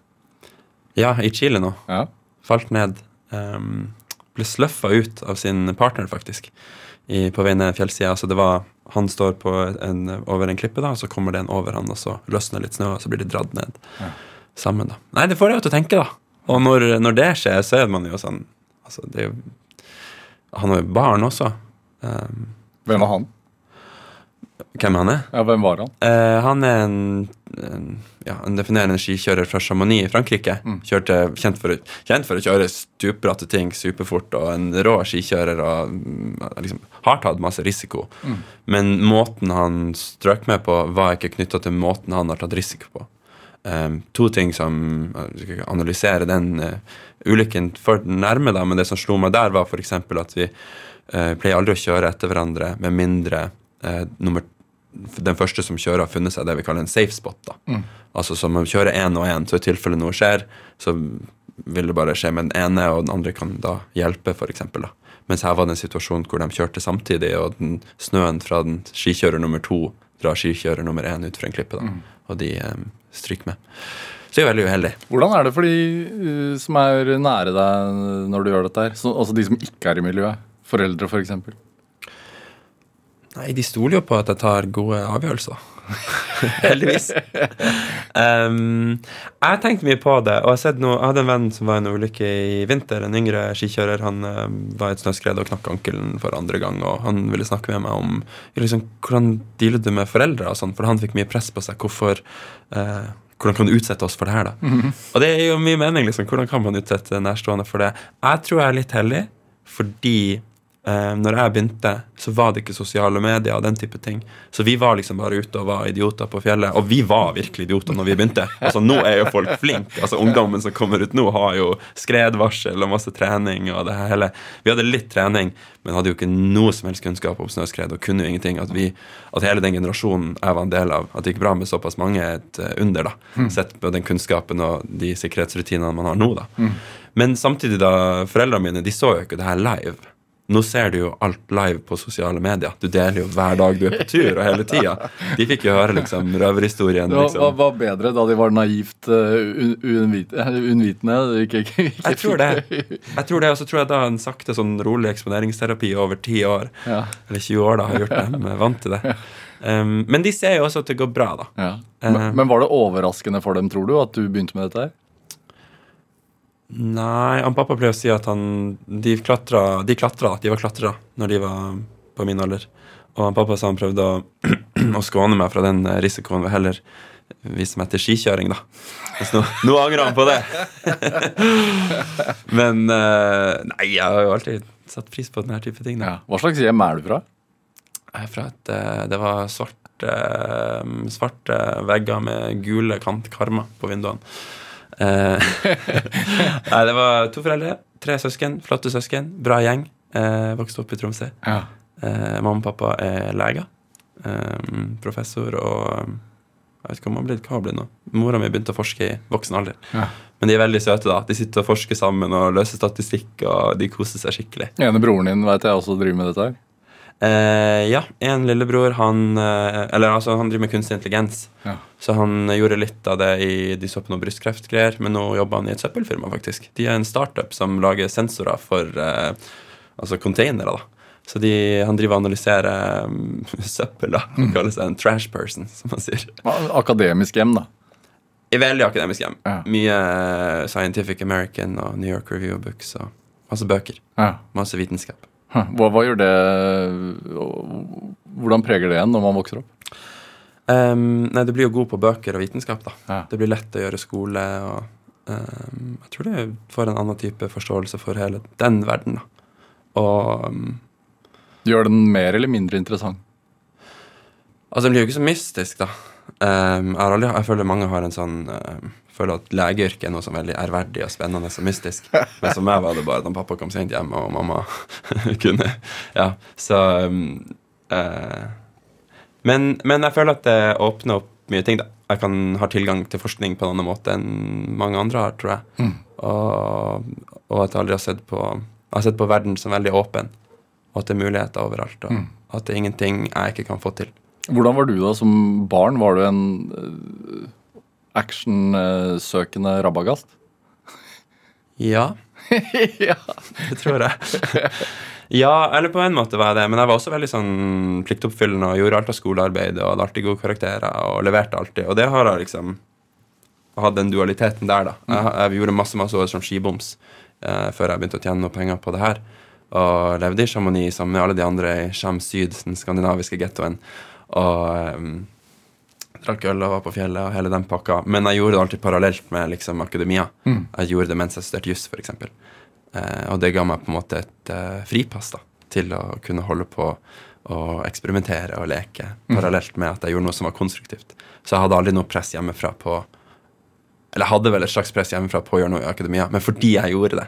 Ja, i Chile nå. Ja. falt ned. Um, ble sløffa ut av sin partner, faktisk, i, på vei ned fjellsida. Så det var, han står på en, over en klippe, da, og så kommer det en over han, og så løsner litt snø, og så blir de dratt ned sammen. da. Nei, det får deg jo til å tenke, da. Og når, når det skjer, så er man jo sånn altså det er jo, Han har jo barn også. Ehm, Hvem var han? hvem han er? Ja, hvem var han? Eh, han er en, en, ja, en definerende skikjører fra Chamonix i Frankrike. Kjørte, kjent, for, kjent for å kjøre stupbratte ting superfort, og en rå skikjører og mm, liksom, har tatt masse risiko. Men måten han strøk med på, var ikke knytta til måten han har tatt risiko på. Um, to ting som jeg skal analysere den uh, ulykken for nærme, da, men det som slo meg der, var f.eks. at vi eh, pleier aldri å kjøre etter hverandre med mindre eh, nummer den første som kjører, har funnet seg det vi kaller en safe spot. da. Altså som man kjører én og én, så i tilfelle noe skjer, så vil det bare skje med den ene, og den andre kan da hjelpe, for eksempel, da. Mens her var det en situasjon hvor de kjørte samtidig, og den, snøen fra den skikjører nummer to drar skikjører nummer én utfor en klippe, da. og de um, stryker med. Så det er veldig uheldig. Hvordan er det for de uh, som er nære deg når du gjør dette her? Så, altså de som ikke er i miljøet? Foreldre, f.eks. For Nei, de stoler jo på at jeg tar gode avgjørelser. Heldigvis. um, jeg tenkte mye på det, og jeg, noe, jeg hadde en venn som var i en ulykke i vinter. En yngre skikjører. Han uh, var i et snøskred og knakk ankelen for andre gang. Og han ville snakke med meg om liksom, hvordan dealer du med foreldre, og sånn, for han fikk mye press på seg. Hvorfor Uh, hvordan kan du utsette oss for det her, da? Og det er jo mye mening, liksom. Hvordan kan man utsette nærstående for det? Jeg tror jeg er litt heldig, fordi når jeg begynte, så var det ikke sosiale medier og den type ting. Så vi var liksom bare ute og var idioter på fjellet. Og vi var virkelig idioter når vi begynte. Altså Nå er jo folk flinke. Altså Ungdommen som kommer ut nå, har jo skredvarsel og masse trening. og det hele. Vi hadde litt trening, men hadde jo ikke noe som helst kunnskap om snøskred. Og kunne jo ingenting. At, vi, at hele den generasjonen jeg var en del av, at det gikk bra med såpass mange, er et eh, under. da Sett på den kunnskapen og de sikkerhetsrutinene man har nå. da Men samtidig, da foreldrene mine de så jo ikke det her live. Nå ser du jo alt live på sosiale medier. Du deler jo hver dag du er på tur, og hele tida. De fikk jo høre liksom røverhistorien. Det var, Liksom. var, bedre da de var naivt uh, un, unnvit, eh, unnvitende? Ikke, ikke, ikke, Jeg tror det. Jeg tror det, Og så tror jeg da en sakte sånn rolig eksponeringsterapi over ti år, Ja. eller 20 år, da har gjort dem vant til det. Um, men de ser jo også at det går bra, da. Ja. Men, men var det overraskende for dem, tror du, at du begynte med dette her? Nei, han pappa pleier å si at han De klatra, de klatra, de var klatrere når de var på min alder. Og han pappa sa han prøvde å, å skåne meg fra den eh, risikoen ved heller vise meg til skikjøring, da. Hvis nå, nå angrer han på det! Men eh, nei, jeg har jo alltid satt pris på denne type ting. Ja. Hva slags hjem er du fra? Jeg er fra et eh, Det var svarte, svarte vegger med gule kantkarmer på vinduene. Eh, Nei, det var to foreldre, tre søsken, flotte søsken, bra gjeng. Eh, vokste opp i Tromsø. Ja. Eh, mamma og pappa er leger. Professor og Jeg vet ikke om han blitt hva nå. Mora mi begynte å forske i voksen alder. Ja. Men de er veldig søte, da. De sitter og forsker sammen og løser statistikk, og de koser seg skikkelig. Ene broren din vet jeg også driver med dette her. Eh, ja, en lillebror, han eh, Eller altså, han driver med kunstig intelligens. Ja. Så han gjorde litt av det i De så på noe brystkreftgreier, men nå jobber han i et søppelfirma, faktisk. De er en startup som lager sensorer for eh, altså containere, da. Så de, han driver og analyserer um, søppel, da. Han kaller seg en trash person, som han sier. Akademisk hjem, da. I veldig akademisk hjem. Ja. Mye eh, Scientific American og New York Review of Books og masse bøker. Ja. Masse vitenskap. Hva, hva gjør det Hvordan preger det en når man vokser opp? Um, nei, du blir jo god på bøker og vitenskap, da. Ja. Det blir lett å gjøre skole, og um, jeg tror du får en annen type forståelse for hele den verden, da. Og um, Gjør den mer eller mindre interessant? Altså, den blir jo ikke så mystisk, da. Um, jeg, aldri, jeg føler mange har en sånn um, Føler at legeyrket er noe sånn veldig ærverdig og spennende og mystisk. Men som meg var det bare at pappa kom sent hjem, og mamma kunne Ja, så um, uh, men, men jeg føler at det åpner opp mye ting, da. Jeg kan ha tilgang til forskning på en annen måte enn mange andre har, tror jeg. Og, og at jeg aldri har sett på Jeg har sett på verden som veldig åpen, og at det er muligheter overalt. Og at det er ingenting jeg ikke kan få til. Hvordan var du da som barn? Var du en eh, actionsøkende rabagast? Ja, ja. det tror jeg. ja, eller på en måte var jeg det. Men jeg var også veldig sånn pliktoppfyllende og gjorde alt av skolearbeid og hadde alltid gode karakterer og leverte alltid. Og det har jeg liksom hatt den dualiteten der, da. Jeg, jeg gjorde masse masse år som skiboms eh, før jeg begynte å tjene noe penger på det her. Og levde i Chamonix sammen med alle de andre i Cham Syd, den skandinaviske gettoen. Og um, drakk øl og var på fjellet og hele den pakka. Men jeg gjorde det alltid parallelt med liksom, akademia. Jeg gjorde det mens jeg studerte juss, f.eks. Uh, og det ga meg på en måte et uh, fripass da, til å kunne holde på og eksperimentere og leke parallelt med at jeg gjorde noe som var konstruktivt. Så jeg hadde aldri noe press hjemmefra på Eller jeg hadde vel et slags press hjemmefra på å gjøre noe i akademia, men fordi jeg gjorde det,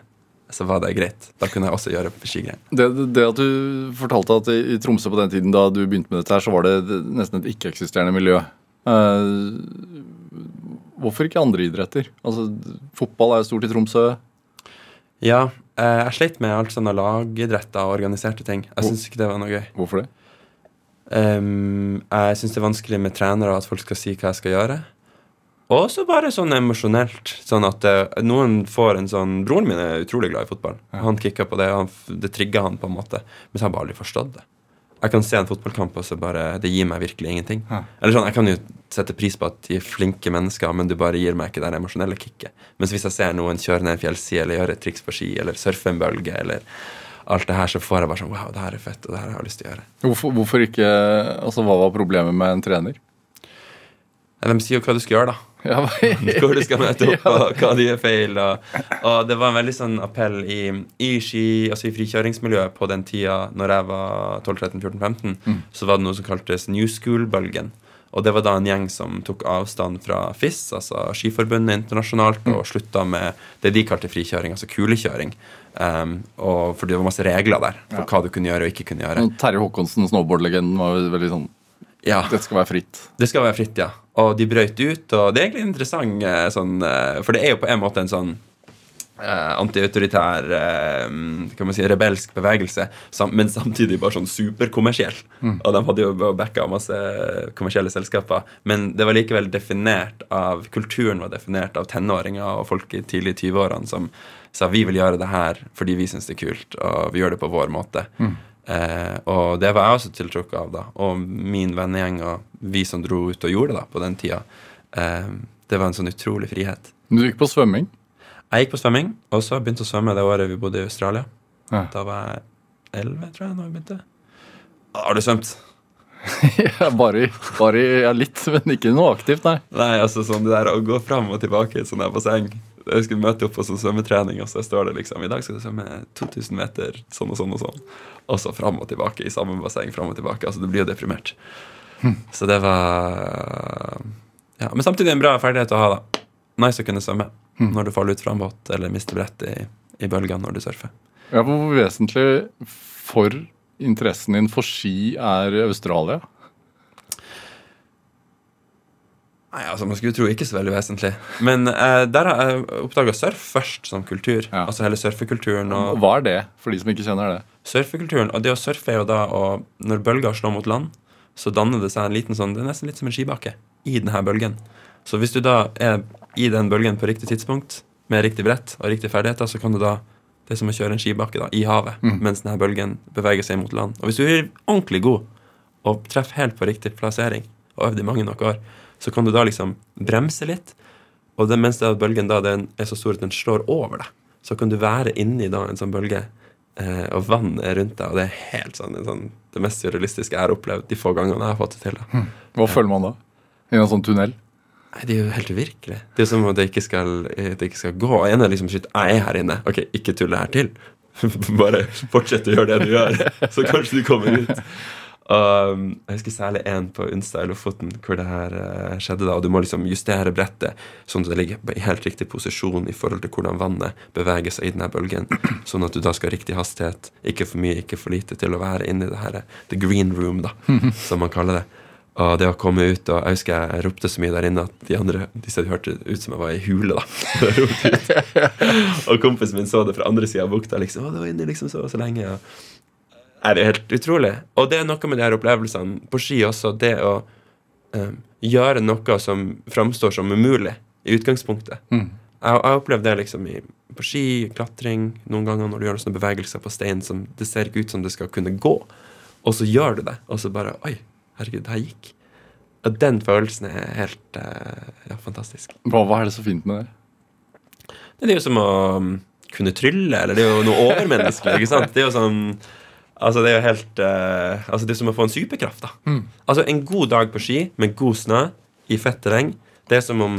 så var det greit. Da kunne jeg også gjøre skigreier. Det, det at du fortalte at i, Tromsø på den tiden da du begynte med dette, her, så var det nesten et ikke-eksisterende miljø. Uh, hvorfor ikke andre idretter? Altså, Fotball er jo stort i Tromsø. Ja, eh, jeg sleit med alt sånne lagidretter og organiserte ting. Jeg syns ikke det var noe gøy. Hvorfor det? Um, jeg syns det er vanskelig med trenere at folk skal si hva jeg skal gjøre. Og så bare sånn emosjonelt. Sånn at eh, noen får en sånn Broren min er utrolig glad i fotball. Han kicka på det, han, det trigger han på en måte. Men så har jeg bare aldri forstått det. Jeg kan se en fotballkamp, og så bare Det gir meg virkelig ingenting. Ja. Eller sånn, Jeg kan jo sette pris på at de er flinke mennesker, men du bare gir meg ikke det emosjonelle kicket. Mens hvis jeg ser noen kjøre ned en fjellside, eller gjøre et triks på ski, eller surfe en bølge, eller alt det her, så får jeg bare sånn Wow, det her er fett, og det her har jeg lyst til å gjøre. Hvorfor, hvorfor ikke Altså, Hva var problemet med en trener? Hvem sier jo hva du skal gjøre, da. Ja, hvor du skal møte opp, og hva de gjør feil. Og, og det var en veldig sånn appell i, i ski, altså i frikjøringsmiljøet på den tida når jeg var 12-13-14-15, så var det noe som kaltes New School-bølgen. Og det var da en gjeng som tok avstand fra FIS, altså Skiforbundet internasjonalt, og slutta med det de kalte frikjøring, altså kulekjøring. Um, og fordi det var masse regler der for hva du kunne gjøre og ikke kunne gjøre. Terje Håkonsen, snowboardlegenden, var veldig sånn Ja. Det skal være fritt. Det skal være fritt, ja. Og de brøyt ut, og det er egentlig interessant, eh, sånn, eh, for det er jo på en måte en sånn eh, antiautoritær, eh, kan man si, rebelsk bevegelse, sam men samtidig bare sånn superkommersiell. Og de hadde jo backa masse kommersielle selskaper, men det var likevel definert av Kulturen var definert av tenåringer og folk i tidlig 20-årene som sa vi vil gjøre det her fordi vi syns det er kult, og vi gjør det på vår måte. Eh, og det var jeg også tiltrukket av, da. Og min vennegjeng og vi som dro ut og gjorde det da, på den tida. Eh, det var en sånn utrolig frihet. Du gikk på svømming? Jeg gikk på svømming, og så begynte å svømme det året vi bodde i Australia. Ja. Da var jeg elleve, tror jeg, da vi begynte. Har du svømt? ja, bare, bare ja, litt, men ikke noe aktivt, nei. Nei, altså sånn det der å gå fram og tilbake i et sånt basseng. Jeg skulle møte opp på sånn svømmetrening, og så står det liksom I dag skal du svømme 2000 meter sånn og sånn og sånn. Og så fram og tilbake i samme basseng. Fram og tilbake. Altså, du blir jo deprimert. Så det var Ja, Men samtidig en bra ferdighet å ha, da. Nice å kunne svømme når du faller ut fra en båt eller mister brettet i, i bølgene når du surfer. Ja, Hvor vesentlig for interessen din for ski er Australia? Nei, altså Man skulle tro ikke så veldig vesentlig. Men eh, der har jeg oppdaga surf først som kultur. Ja. Altså hele surfekulturen. og Hva er det, for de som ikke kjenner det? Surfekulturen, og det å surfe er jo da å Når bølger slår mot land, så danner det seg en liten sånn Det er nesten litt som en skibakke i denne bølgen. Så hvis du da er i den bølgen på riktig tidspunkt, med riktig brett og riktige ferdigheter, så kan du da Det er som å kjøre en skibakke da, i havet mens denne bølgen beveger seg mot land. Og hvis du er ordentlig god og treffer helt på riktig plassering, og øvd i mange nok år, så kan du da liksom bremse litt. Og det, mens det bølgen da den er så stor at den slår over deg, så kan du være inni da en sånn bølge, eh, og vann er rundt deg, og det er helt sånn, en sånn det mest surrealistiske jeg har opplevd de få gangene jeg har fått det til. da. Hva føler man da? I en sånn tunnel? Nei, Det er jo helt uvirkelig. Det er som om det ikke skal, det ikke skal gå. En er liksom shit, jeg er her inne. Ok, ikke tull det her til. Bare fortsett å gjøre det du gjør, så kanskje du kommer ut. Og, um, jeg husker særlig en på Unstad i Lofoten hvor det her eh, skjedde. da, og Du må liksom justere brettet sånn at det ligger i helt riktig posisjon i forhold til hvordan vannet beveger seg i denne bølgen. Sånn at du da skal ha riktig hastighet, ikke for mye, ikke for lite, til å være inni det her, the green room, da, som man kaller det. Og det å komme ut og Jeg husker jeg ropte så mye der inne at de andre de hadde hørt ut som jeg var i hule. da. Og kompisen min så det fra andre sida av bukta. liksom, å, det var inne liksom så så lenge. Og Nei, det er helt utrolig. Og det er noe med de her opplevelsene på ski også. Det å um, gjøre noe som framstår som umulig i utgangspunktet. Jeg jeg har opplevd det liksom i, på ski, klatring, noen ganger når du gjør sånne bevegelser på stein som det ser ikke ut som det skal kunne gå, og så gjør du det, og så bare Oi, herregud, det her gikk. Og den følelsen er helt uh, ja, fantastisk. Hva, hva er det så fint med det? Det er jo som å um, kunne trylle, eller det er jo noe overmenneskelig. ikke sant? Det er jo sånn Altså, det er jo helt uh, Altså, det er som å få en superkraft, da. Altså, en god dag på ski med god snø i fett terreng, det er som om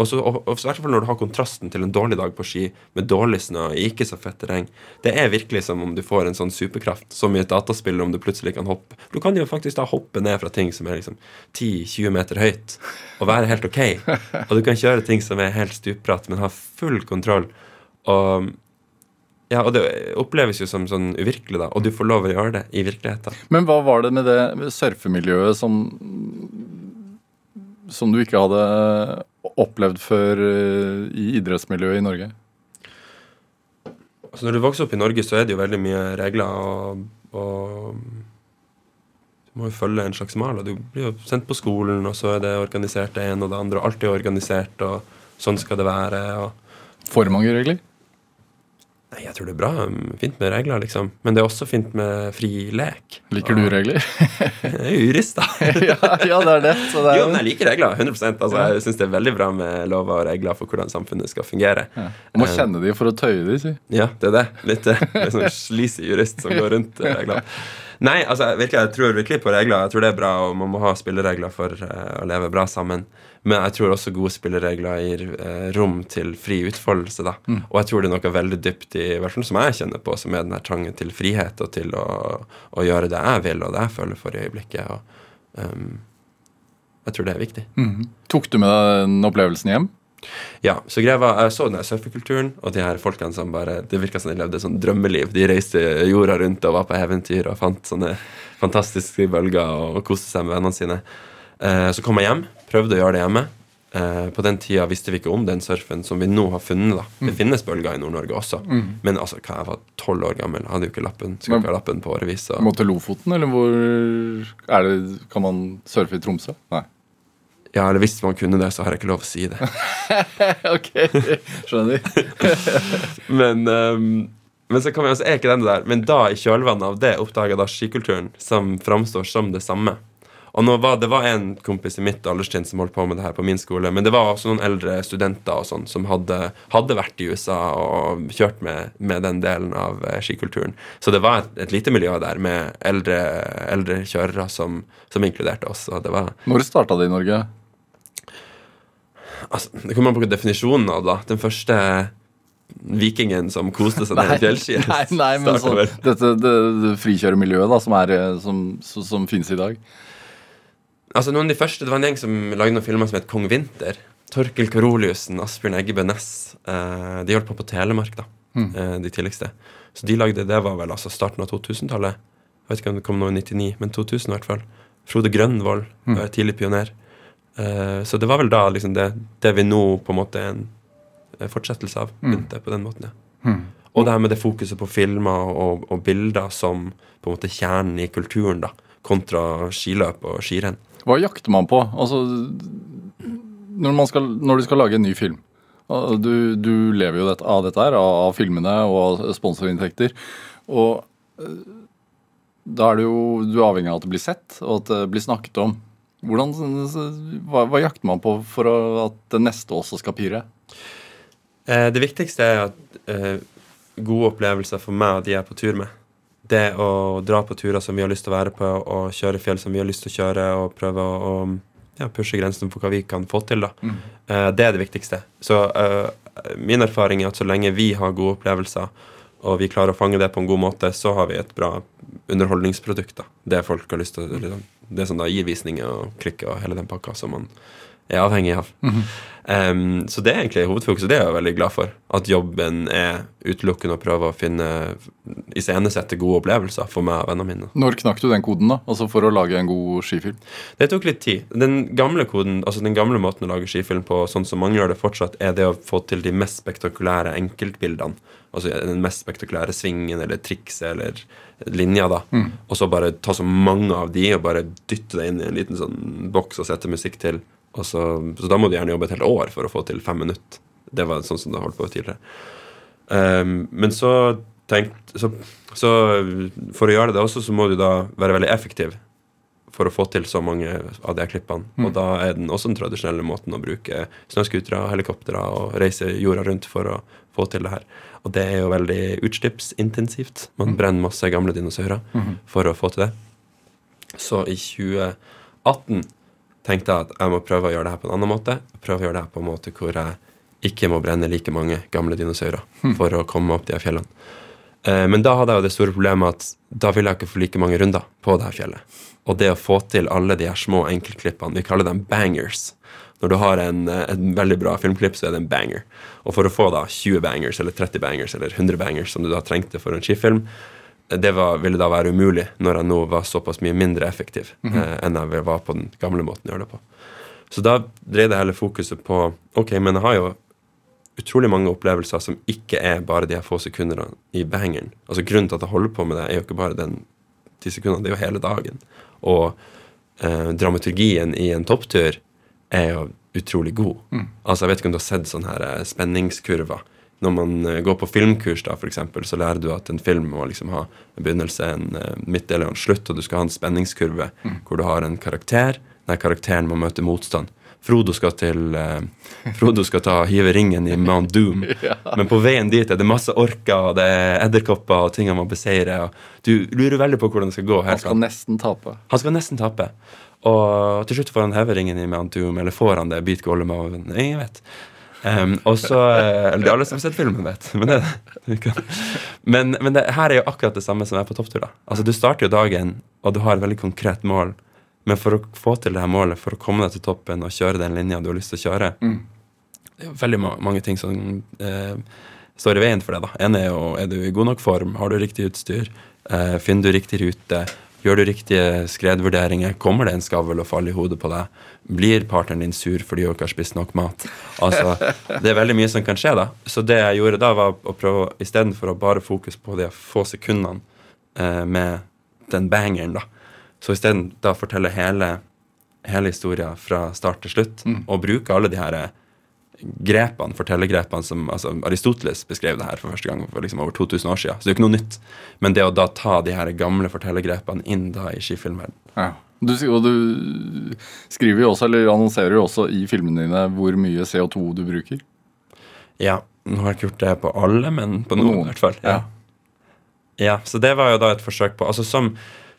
også, og, og, I hvert fall når du har kontrasten til en dårlig dag på ski med dårlig snø i ikke så fett terreng. Det er virkelig som om du får en sånn superkraft, som i et dataspill, om du plutselig kan hoppe. Du kan jo faktisk da hoppe ned fra ting som er liksom 10-20 meter høyt, og være helt ok. Og du kan kjøre ting som er helt stupbratt, men ha full kontroll. Og ja, og det oppleves jo som sånn uvirkelig, da. Og du får lov å gjøre det i virkeligheten. Men hva var det med det surfemiljøet som som du ikke hadde opplevd før eh, i idrettsmiljøet i Norge? Altså Når du vokser opp i Norge, så er det jo veldig mye regler, og, og du må jo følge en slags mal. og Du blir jo sendt på skolen, og så er det organisert det ene og det andre, og alt er organisert, og sånn skal det være. og For mange regler? Nei, jeg tror det er bra, fint med regler, liksom. Men det er også fint med fri lek. Liker du regler? Jeg er jurist, da. ja, ja, det er det. Så det er Jo, men jeg liker regler. 100% Altså, Jeg syns det er veldig bra med lover og regler for hvordan samfunnet skal fungere. ja. Du må kjenne de for å tøye de, si. Ja, det er det. Litt, eh, litt sånn sleazy jurist som går rundt eh, reglene. Nei, altså, virkelig, jeg tror virkelig på regler. Jeg tror det er bra, og man må ha spilleregler for eh, å leve bra sammen. Men jeg tror også gode spilleregler gir eh, rom til fri utfoldelse. da. Og jeg tror det er noe veldig dypt i hvert fall som jeg kjenner på, som er den her trangen til frihet og til å, å gjøre det jeg vil, og det jeg føler for i øyeblikket. og um, Jeg tror det er viktig. Tok du med deg den opplevelsen hjem? Ja, så greia var, Jeg så den her surfekulturen, og de her folkene som bare Det virka som de levde sånn drømmeliv. De reiste jorda rundt og var på eventyr og fant sånne fantastiske bølger og koste seg med vennene sine. Eh, så kom jeg hjem, prøvde å gjøre det hjemme. Eh, på den tida visste vi ikke om den surfen som vi nå har funnet. da Det finnes bølger i Nord-Norge også. Men altså, hva jeg var tolv år gammel, hadde jo ikke lappen. Skulle ikke ha lappen på årevis. Og... Må til Lofoten, eller hvor er det, Kan man surfe i Tromsø? Nei. Ja, eller hvis man kunne det, så har jeg ikke lov å si det. ok, skjønner. Men, um, men så kan vi også, er ikke den det der. Men da, i kjølvannet av det, oppdaga da skikulturen, som framstår som det samme. Og nå var, Det var en kompis i mitt alderstrinn som holdt på med det her på min skole, men det var også noen eldre studenter og sånn som hadde, hadde vært i USA og kjørt med, med den delen av eh, skikulturen. Så det var et, et lite miljø der med eldre, eldre kjørere som, som inkluderte oss. Og det var Når starta det i Norge? altså, Det kommer an på definisjonen av da. Den første vikingen som koste seg ned i fjellskiet. nei, nei, men så, dette det, det frikjøremiljøet da, som, er, eh, som, som, som finnes i dag. Altså noen av de første, Det var en gjeng som lagde noen filmer som het Kong Vinter. Torkel Karoliussen, Asbjørn Eggebø Næss. Eh, de holdt på på Telemark, da. Eh, de tidligste. Så de lagde, Det var vel altså starten av 2000-tallet. Jeg vet ikke om det kom noe i 99, men 2000 i hvert fall. Frode Grønvoll, mm. var tidlig pioner. Eh, så det var vel da liksom det, det vi nå på en måte er en eh, fortsettelse av. Mm. På den måten, ja. Og det her med det fokuset på filmer og, og bilder som på en måte kjernen i kulturen, da, kontra skiløp og skirenn. Hva jakter man på? Altså, når, man skal, når du skal lage en ny film Du, du lever jo dette, av dette her, av, av filmene og av sponsorinntekter. Og eh, da er det jo du er avhengig av at det blir sett, og at det blir snakket om. Hvordan, hva, hva jakter man på for å, at det neste også skal pire? Eh, det viktigste er at eh, gode opplevelser for meg og de jeg er på tur med. Det å dra på turer som vi har lyst til å være på, og kjøre fjell som vi har lyst til å kjøre, og prøve å, å ja, pushe grensen for hva vi kan få til, da. Eh, det er det viktigste. Så uh, min erfaring er at så lenge vi har gode opplevelser, og vi klarer å fange det på en god måte, så har vi et bra underholdningsprodukt. da. Det folk har lyst til liksom, Det som da gir visninger og klikker og hele den pakka som man er avhengig av. Em, så det er egentlig hovedfokuset. Det er jeg veldig glad for. At jobben er utelukkende å prøve å finne iscenesette gode opplevelser for meg og vennene mine. Når knakk du den koden, da? Altså for å lage en god skifilm? Det tok litt tid. Den gamle koden, altså den gamle måten å lage skifilm på, sånn som mange gjør det fortsatt, er det å få til de mest spektakulære enkeltbildene. Altså den mest spektakulære svingen eller trikset eller linja, da. Og så bare ta så mange av de og bare dytte det inn i en liten sånn boks og sette musikk til. Og så, så da må du gjerne jobbe et helt år for å få til fem minutter. Det var sånn som det holdt på tidligere. Um, men så tenkt så, så for å gjøre det også, så må du da være veldig effektiv for å få til så mange av de klippene. klippene. Og da er den også den tradisjonelle måten å bruke snøscootere, helikoptre og reise jorda rundt for å få til det her. Og det er jo veldig utslippsintensivt. Man brenner masse gamle dinosaurer for å få til det. Så i 2018 tenkte jeg at jeg må prøve å gjøre det her på en annen måte. Prøve å gjøre det her på en måte hvor jeg ikke må brenne like mange gamle dinosaurer for å komme opp de her fjellene. Eh, Men da hadde jeg jo det store problemet at da ville jeg ikke få like mange runder på det her fjellet. Og det å få til alle de her små enkeltklippene, vi kaller dem bangers. Når du har en, eh, en veldig bra filmklipp, så er det en banger. Og for å få da 20 bangers, eller 30 bangers, eller 100 bangers, som du da trengte for en skifilm, eh, det var, ville da være umulig når jeg nå var såpass mye mindre effektiv eh, enn jeg var på den gamle måten å gjøre det på. Så da dreide jeg hele fokuset på Ok, men jeg har jo utrolig mange opplevelser som ikke er bare de her få sekundene i bangeren. Altså Grunnen til at jeg holder på med det, er jo ikke bare den de sekundene, det er jo hele dagen. Og eh, dramaturgien i en topptur er jo utrolig god. Altså Jeg vet ikke om du har sett sånne her eh, spenningskurver. Når man eh, går på filmkurs, da for eksempel, så lærer du at en film må liksom ha en begynnelse, en eh, midtdel og en slutt, og du skal ha en spenningskurve hvor du har en karakter. Den karakteren må møte motstand. Frodo skal til eh, Frodo skal ta hive ringen i Mount Doom. Men på veien dit er det masse orker og det er edderkopper og ting han må beseire. Og du lurer veldig på hvordan det skal gå. Han helt skal nesten tape. han skal nesten tape. Og til slutt får han heveringen i Mount Doom, eller får han det? Beat Gollum av Ingen vet. Um, og så eh, Eller er alle som har sett filmen, vet. Men, det, men, men det her er jo akkurat det samme som er på topptur. da. Altså Du starter jo dagen, og du har et veldig konkret mål. Men for å få til det her målet, for å komme deg til toppen og kjøre den linja du har lyst til å kjøre, det er jo veldig ma mange ting som eh, står i veien for det. da. En er jo er du i god nok form, har du riktig utstyr, eh, finner du riktig rute, gjør du riktige skredvurderinger, kommer det en skavl og faller i hodet på deg, blir partneren din sur fordi du ikke har spist nok mat. Altså, Det er veldig mye som kan skje da. Så det jeg gjorde da, var å prøve istedenfor å bare fokus på de få sekundene eh, med den bangeren, da. Så isteden da fortelle hele, hele historien fra start til slutt, og bruke alle de her grepene, fortellergrepene som altså Aristoteles beskrev det her for første gang for liksom over 2000 år siden. Så det er jo ikke noe nytt. Men det å da ta de her gamle fortellergrepene inn da i skifilmverdenen Ja. Du, og du skriver jo også, eller annonserer jo også i filmene dine hvor mye CO2 du bruker. Ja, nå har jeg ikke gjort det på alle, men på noen, Noen, i hvert fall. Ja. ja, så det var jo da et forsøk på Altså som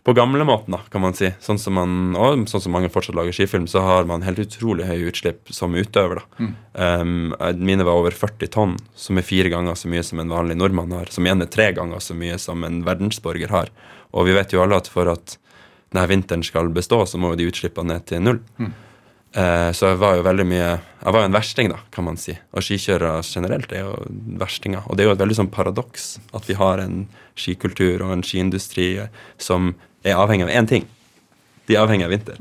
på gamlemåten, kan man si. Sånn som man, og sånn som mange fortsatt lager skifilm, så har man helt utrolig høye utslipp som utøver. da. Um, mine var over 40 tonn, som er fire ganger så mye som en vanlig nordmann har. Som igjen er tre ganger så mye som en verdensborger har. Og vi vet jo alle at for at denne vinteren skal bestå, så må jo de utslippene ned til null. Eh, så jeg var jo veldig mye Jeg var jo en versting, da, kan man si. Og skikjørere generelt er jo verstinger. Og det er jo et veldig sånn paradoks at vi har en skikultur og en skiindustri som er avhengig av én ting. De er avhengig av vinter.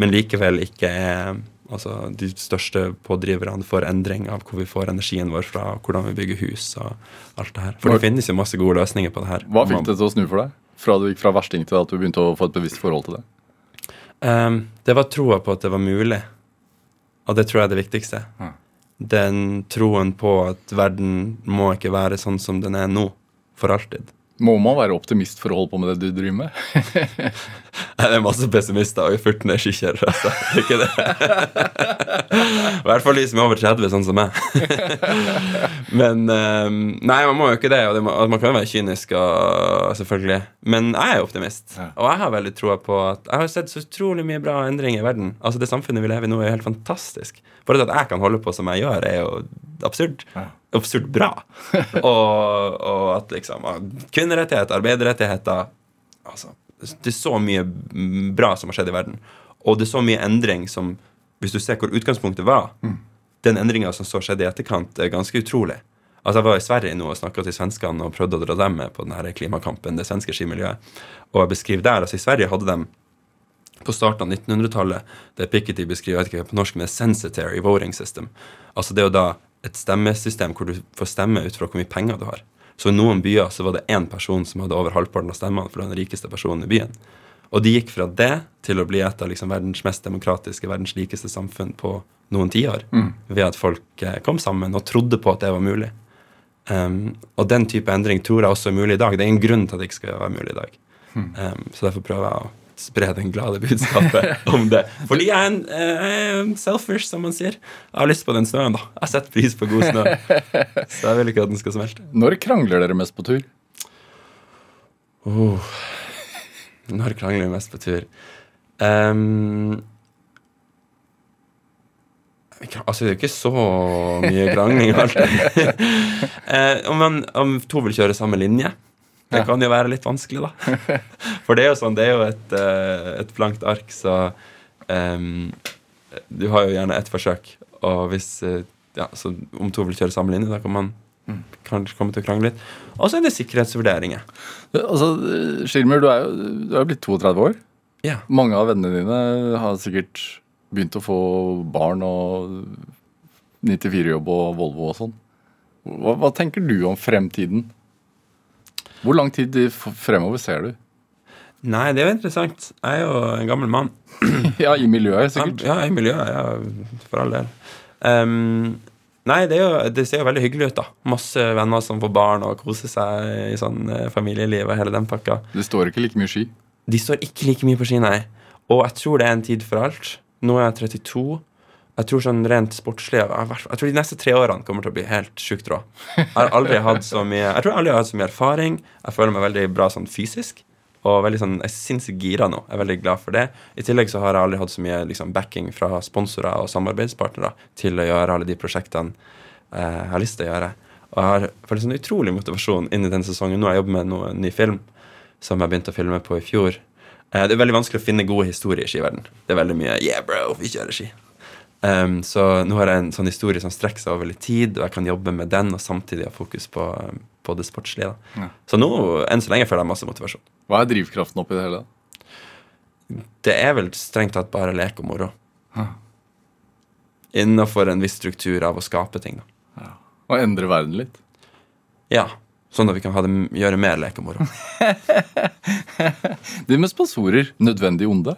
men likevel ikke er altså, de største pådriverne for endring av hvor vi får energien vår fra, hvordan vi bygger hus og alt det her. For det finnes jo masse gode løsninger på det her. Hva fikk det til å snu for deg? Fra du gikk fra versting til at du begynte å få et bevisst forhold til det? Um, det var troa på at det var mulig, og det tror jeg er det viktigste. Ja. Den troen på at verden må ikke være sånn som den er nå, for alltid. Må man være optimist for å holde på med det du driver med? Nei, Det er masse pessimister og furtne skikjerrer. Altså. Det er ikke det. I hvert fall de som er over 30, sånn som meg. Men um, Nei, man må jo ikke det. Og det må, man kan jo være kynisk, og, selvfølgelig. Men jeg er optimist. Og jeg har veldig troa på at Jeg har sett så utrolig mye bra endring i verden. Altså Det samfunnet vi lever i nå, er jo helt fantastisk. Bare det at jeg kan holde på som jeg gjør, er jo absurd. Ja. Absurd bra. og, og at liksom Kvinnerettigheter, arbeiderrettigheter altså, Det er så mye mm, bra som har skjedd i verden. Og det er så mye endring som Hvis du ser hvor utgangspunktet var, den endringa som så skjedde i etterkant, er ganske utrolig. Altså Jeg var i Sverige nå og snakka til svenskene og prøvde å dra dem med på denne klimakampen, det svenske skimiljøet. Og jeg beskriver der, altså I Sverige hadde de på starten av 1900-tallet det Piketty beskriver ikke på norsk, med sensitary voting system. Altså det er jo da et stemmesystem hvor du får stemme ut fra hvor mye penger du har. Så i noen byer så var det én person som hadde over halvparten av stemmene, for den rikeste personen i byen. Og de gikk fra det til å bli et av liksom verdens mest demokratiske, verdens likeste samfunn på noen tiår. Ved at folk eh, kom sammen og trodde på at det var mulig. Um, og den type endring tror jeg også er mulig i dag. Det er ingen grunn til at det ikke skal være mulig i dag. Um, så derfor prøver jeg å spre den glade budskapet om det. Fordi jeg er, en, uh, selfish, som man sier. Jeg har lyst på den snøen, da. Jeg setter pris på god snø. Så jeg vil ikke at den skal smelte. Når krangler dere mest på tur? Oh. Når krangler vi mest på tur? Um, altså, det er jo ikke så mye krangling alltid. eh, om, man, om to vil kjøre samme linje. Det kan jo være litt vanskelig, da. For det er jo sånn, det er jo et, eh, et blankt ark, så um, Du har jo gjerne ett forsøk, og hvis eh, ja, så om to vil kjøre samme linje, da kan man kanskje komme til å krangle litt. Og så er det sikkerhetsvurderinger. Altså, Skilmer, du er jo du er jo blitt 32 år. Ja. Mange av vennene dine har sikkert begynt å få barn og 94-jobb og Volvo og sånn. Hva, hva tenker du om fremtiden? Hvor lang tid fremover ser du? Nei, det er jo interessant. Jeg er jo en gammel mann. Ja, i miljøet sikkert. Ja, i miljøet. Ja, for all del. Um, nei, det, jo, det ser jo veldig hyggelig ut, da. Masse venner som får barn og koser seg i sånn eh, familieliv og hele den pakka. Det står ikke like mye ski. De står ikke like mye på ski, nei. Og jeg tror det er en tid for alt. Nå er jeg 32. Jeg tror sånn rent sportslig Jeg jeg tror de neste tre årene kommer til å bli helt sjukt rå. Jeg har aldri hatt så mye Jeg tror jeg aldri har hatt så mye erfaring. Jeg føler meg veldig bra sånn fysisk. Og veldig sånn, jeg er sinnssykt gira nå. Jeg er veldig glad for det. I tillegg så har jeg aldri hatt så mye liksom, backing fra sponsorer og samarbeidspartnere til å gjøre alle de prosjektene eh, jeg har lyst til å gjøre. Og jeg har følt sånn utrolig motivasjon inn i denne sesongen. Nå har jeg jobbet med noe, en ny film som jeg begynte å filme på i fjor. Eh, det er veldig vanskelig å finne gode historier i skiverden. Det er veldig mye 'yeah, bro, vi kjører ski'. Um, så nå har jeg en sånn historie som strekker seg over litt tid, og jeg kan jobbe med den og samtidig ha fokus på, um, på det sportslige. Da. Ja. Så nå, enn så lenge, føler jeg masse motivasjon. Hva er drivkraften oppi det hele? Det er vel strengt tatt bare lek og moro. Ja. Innafor en viss struktur av å skape ting. Da. Å endre verden litt? Ja, Sånn at vi kan ha det, gjøre mer lek og moro. Det med sponsorer, nødvendig onde?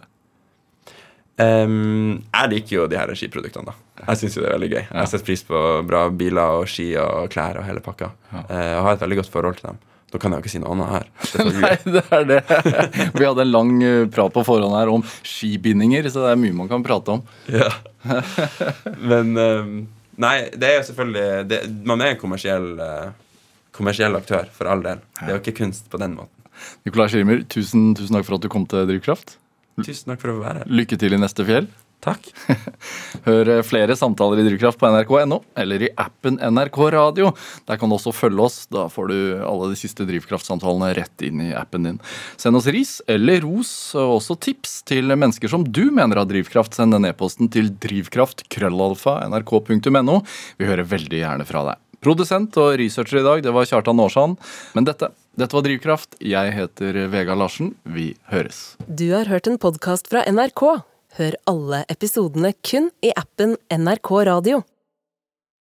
Um, jeg liker jo de her skiproduktene. da Jeg syns jo det er veldig gøy. Jeg setter pris på bra biler og ski og klær og hele pakka. Uh, jeg har et veldig godt forhold til dem. Da kan jeg jo ikke si noe annet her. Det Nei, det er det. Vi hadde en lang eh, prat på forhånd her om skibindinger, så det er mye man kan prate om. Ja. Men um, Nei, det er jo selvfølgelig det, Man er en kommersiell, eh, kommersiell aktør, for all del. Det er jo ikke kunst på den måten. Nicolai Schirmer, tusen, tusen takk for at du kom til Drivkraft. Tusen takk for å være her. Lykke til i neste fjell. Takk. Hør eh, flere samtaler i Drivkraft på nrk.no eller i appen NRK Radio. Der kan du også følge oss. Da får du alle de siste Drivkraftsamtalene rett inn i appen din. Send oss ris eller ros, og også tips til mennesker som du mener har drivkraft. Send den e-posten til drivkraft.krøllalfa.nrk.no. Vi hører veldig gjerne fra deg. Produsent og researcher i dag, det var Kjartan Aarsand. Men dette, dette var Drivkraft. Jeg heter Vegard Larsen. Vi høres. Du har hørt en podkast fra NRK. Hør alle episodene kun i appen NRK Radio.